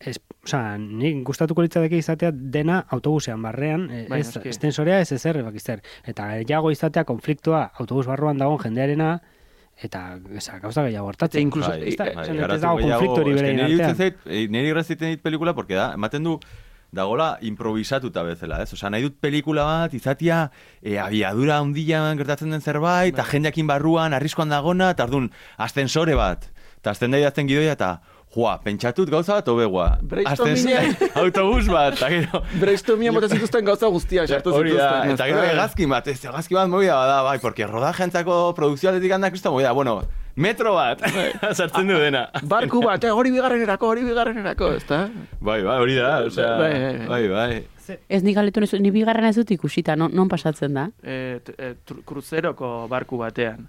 es, osea, nik gustatuko litzateke izatea dena autobusean barrean, eh, Bai, ez noski. estensorea ez ezer, bakizer. Eta gehiago izatea konfliktoa autobus barruan dagoen jendearena, eta eza, gauza gehiago hartatzen. inkluso, Bai, ez bai, ez garatu dago gehiago, konflikto hori niri artean. niri irraziten dit pelikula, porque da, ematen du, dagola improvisatuta bezala, ez? Osa, nahi dut pelikula bat, izatia, e, abiadura handian gertatzen den zerbait, eta jendeakin barruan, arriskoan dagona, eta ardun, ascensore bat. Eta azten da idazten gidoia, eta, joa, pentsatut gauza bat obegoa. Brainstormingean. autobus bat, eta gero, Brainstormia bota zituzten gauza guztiak sartu Hori da, zituzten. eta gero hegazkin bat, ez hegazkin bat movida bada, bai, porque rodajentzako produkzioatetik handak kristo movida, bueno, metro bat, sartzen du dena. Barku bat, eh, hori bigarrenerako, hori bigarrenerako, ezta? Bai, bai, hori da, osea, Bai, bai, bai, bai. Ez nik aletu nezu, ni bigarrena ez dut ikusita, non, non pasatzen da? E, e, kruzeroko barku batean.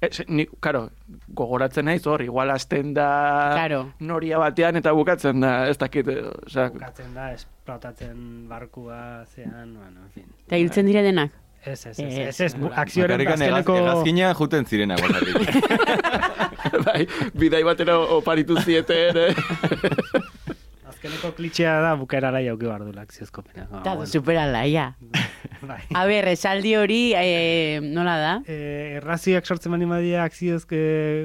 E, se- ni, karo, gogoratzen naiz hor, igual hasten da Claro. noria batean eta bukatzen da, ez dakit, e, osea, Bukatzen da, esplotatzen barkua zean, bueno, en fin. Eta hiltzen dire denak? Ez, ez, ez, Ez, ez, ez, hegaz, azkeneko... hegazkina juten zirenak, bai, bidai batera oparitu zieten, eh? Azkeneko klitxea da bukaerara jauki behar dula akziozko pena. Ah, Eta bueno. supera Bai. A ber, esaldi hori, eh, nola da? eh, errazioak sortzen bali badia akziozke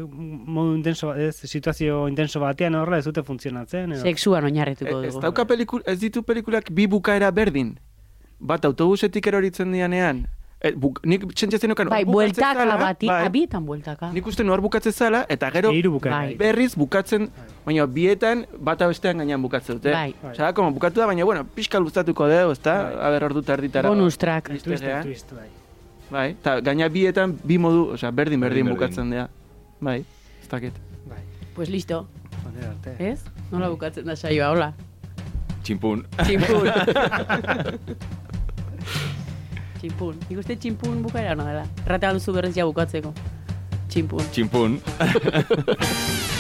modu intenso, ez, situazio intenso batean horra ez dute funtzionatzen. Edo. Sexuan oinarrituko ez dugu. dauka pelikul, ez ditu pelikulak bi bukaera berdin. Bat autobusetik eroritzen dianean. E, buk, nik txentzatzen nukan, Bai, bueltaka zala, bati, bai, abietan bueltaka. Nik uste nor bukatzen zala, eta gero. Bai. berriz bukatzen, baina bietan bata bestean gainean bukatzen dute. Bai. Osea, como bukatu da, baina bueno, pixka luztatuko dugu, ezta? Bai. Aber ordu tarditara. Bonus track. Twist, twist, bai. Bai, eta gaina bietan bi modu, osea, berdin berdin, Berdin, bukatzen dira. Bai, ez dakit. Bai, Pues listo, honera arte. ez? Nola bukatzen da saioa, hola? Tximpun. Tximpun. tximpun. Nik uste tximpun bukaera hona dela. Errate duzu berriz ja bukatzeko. Tximpun. Tximpun.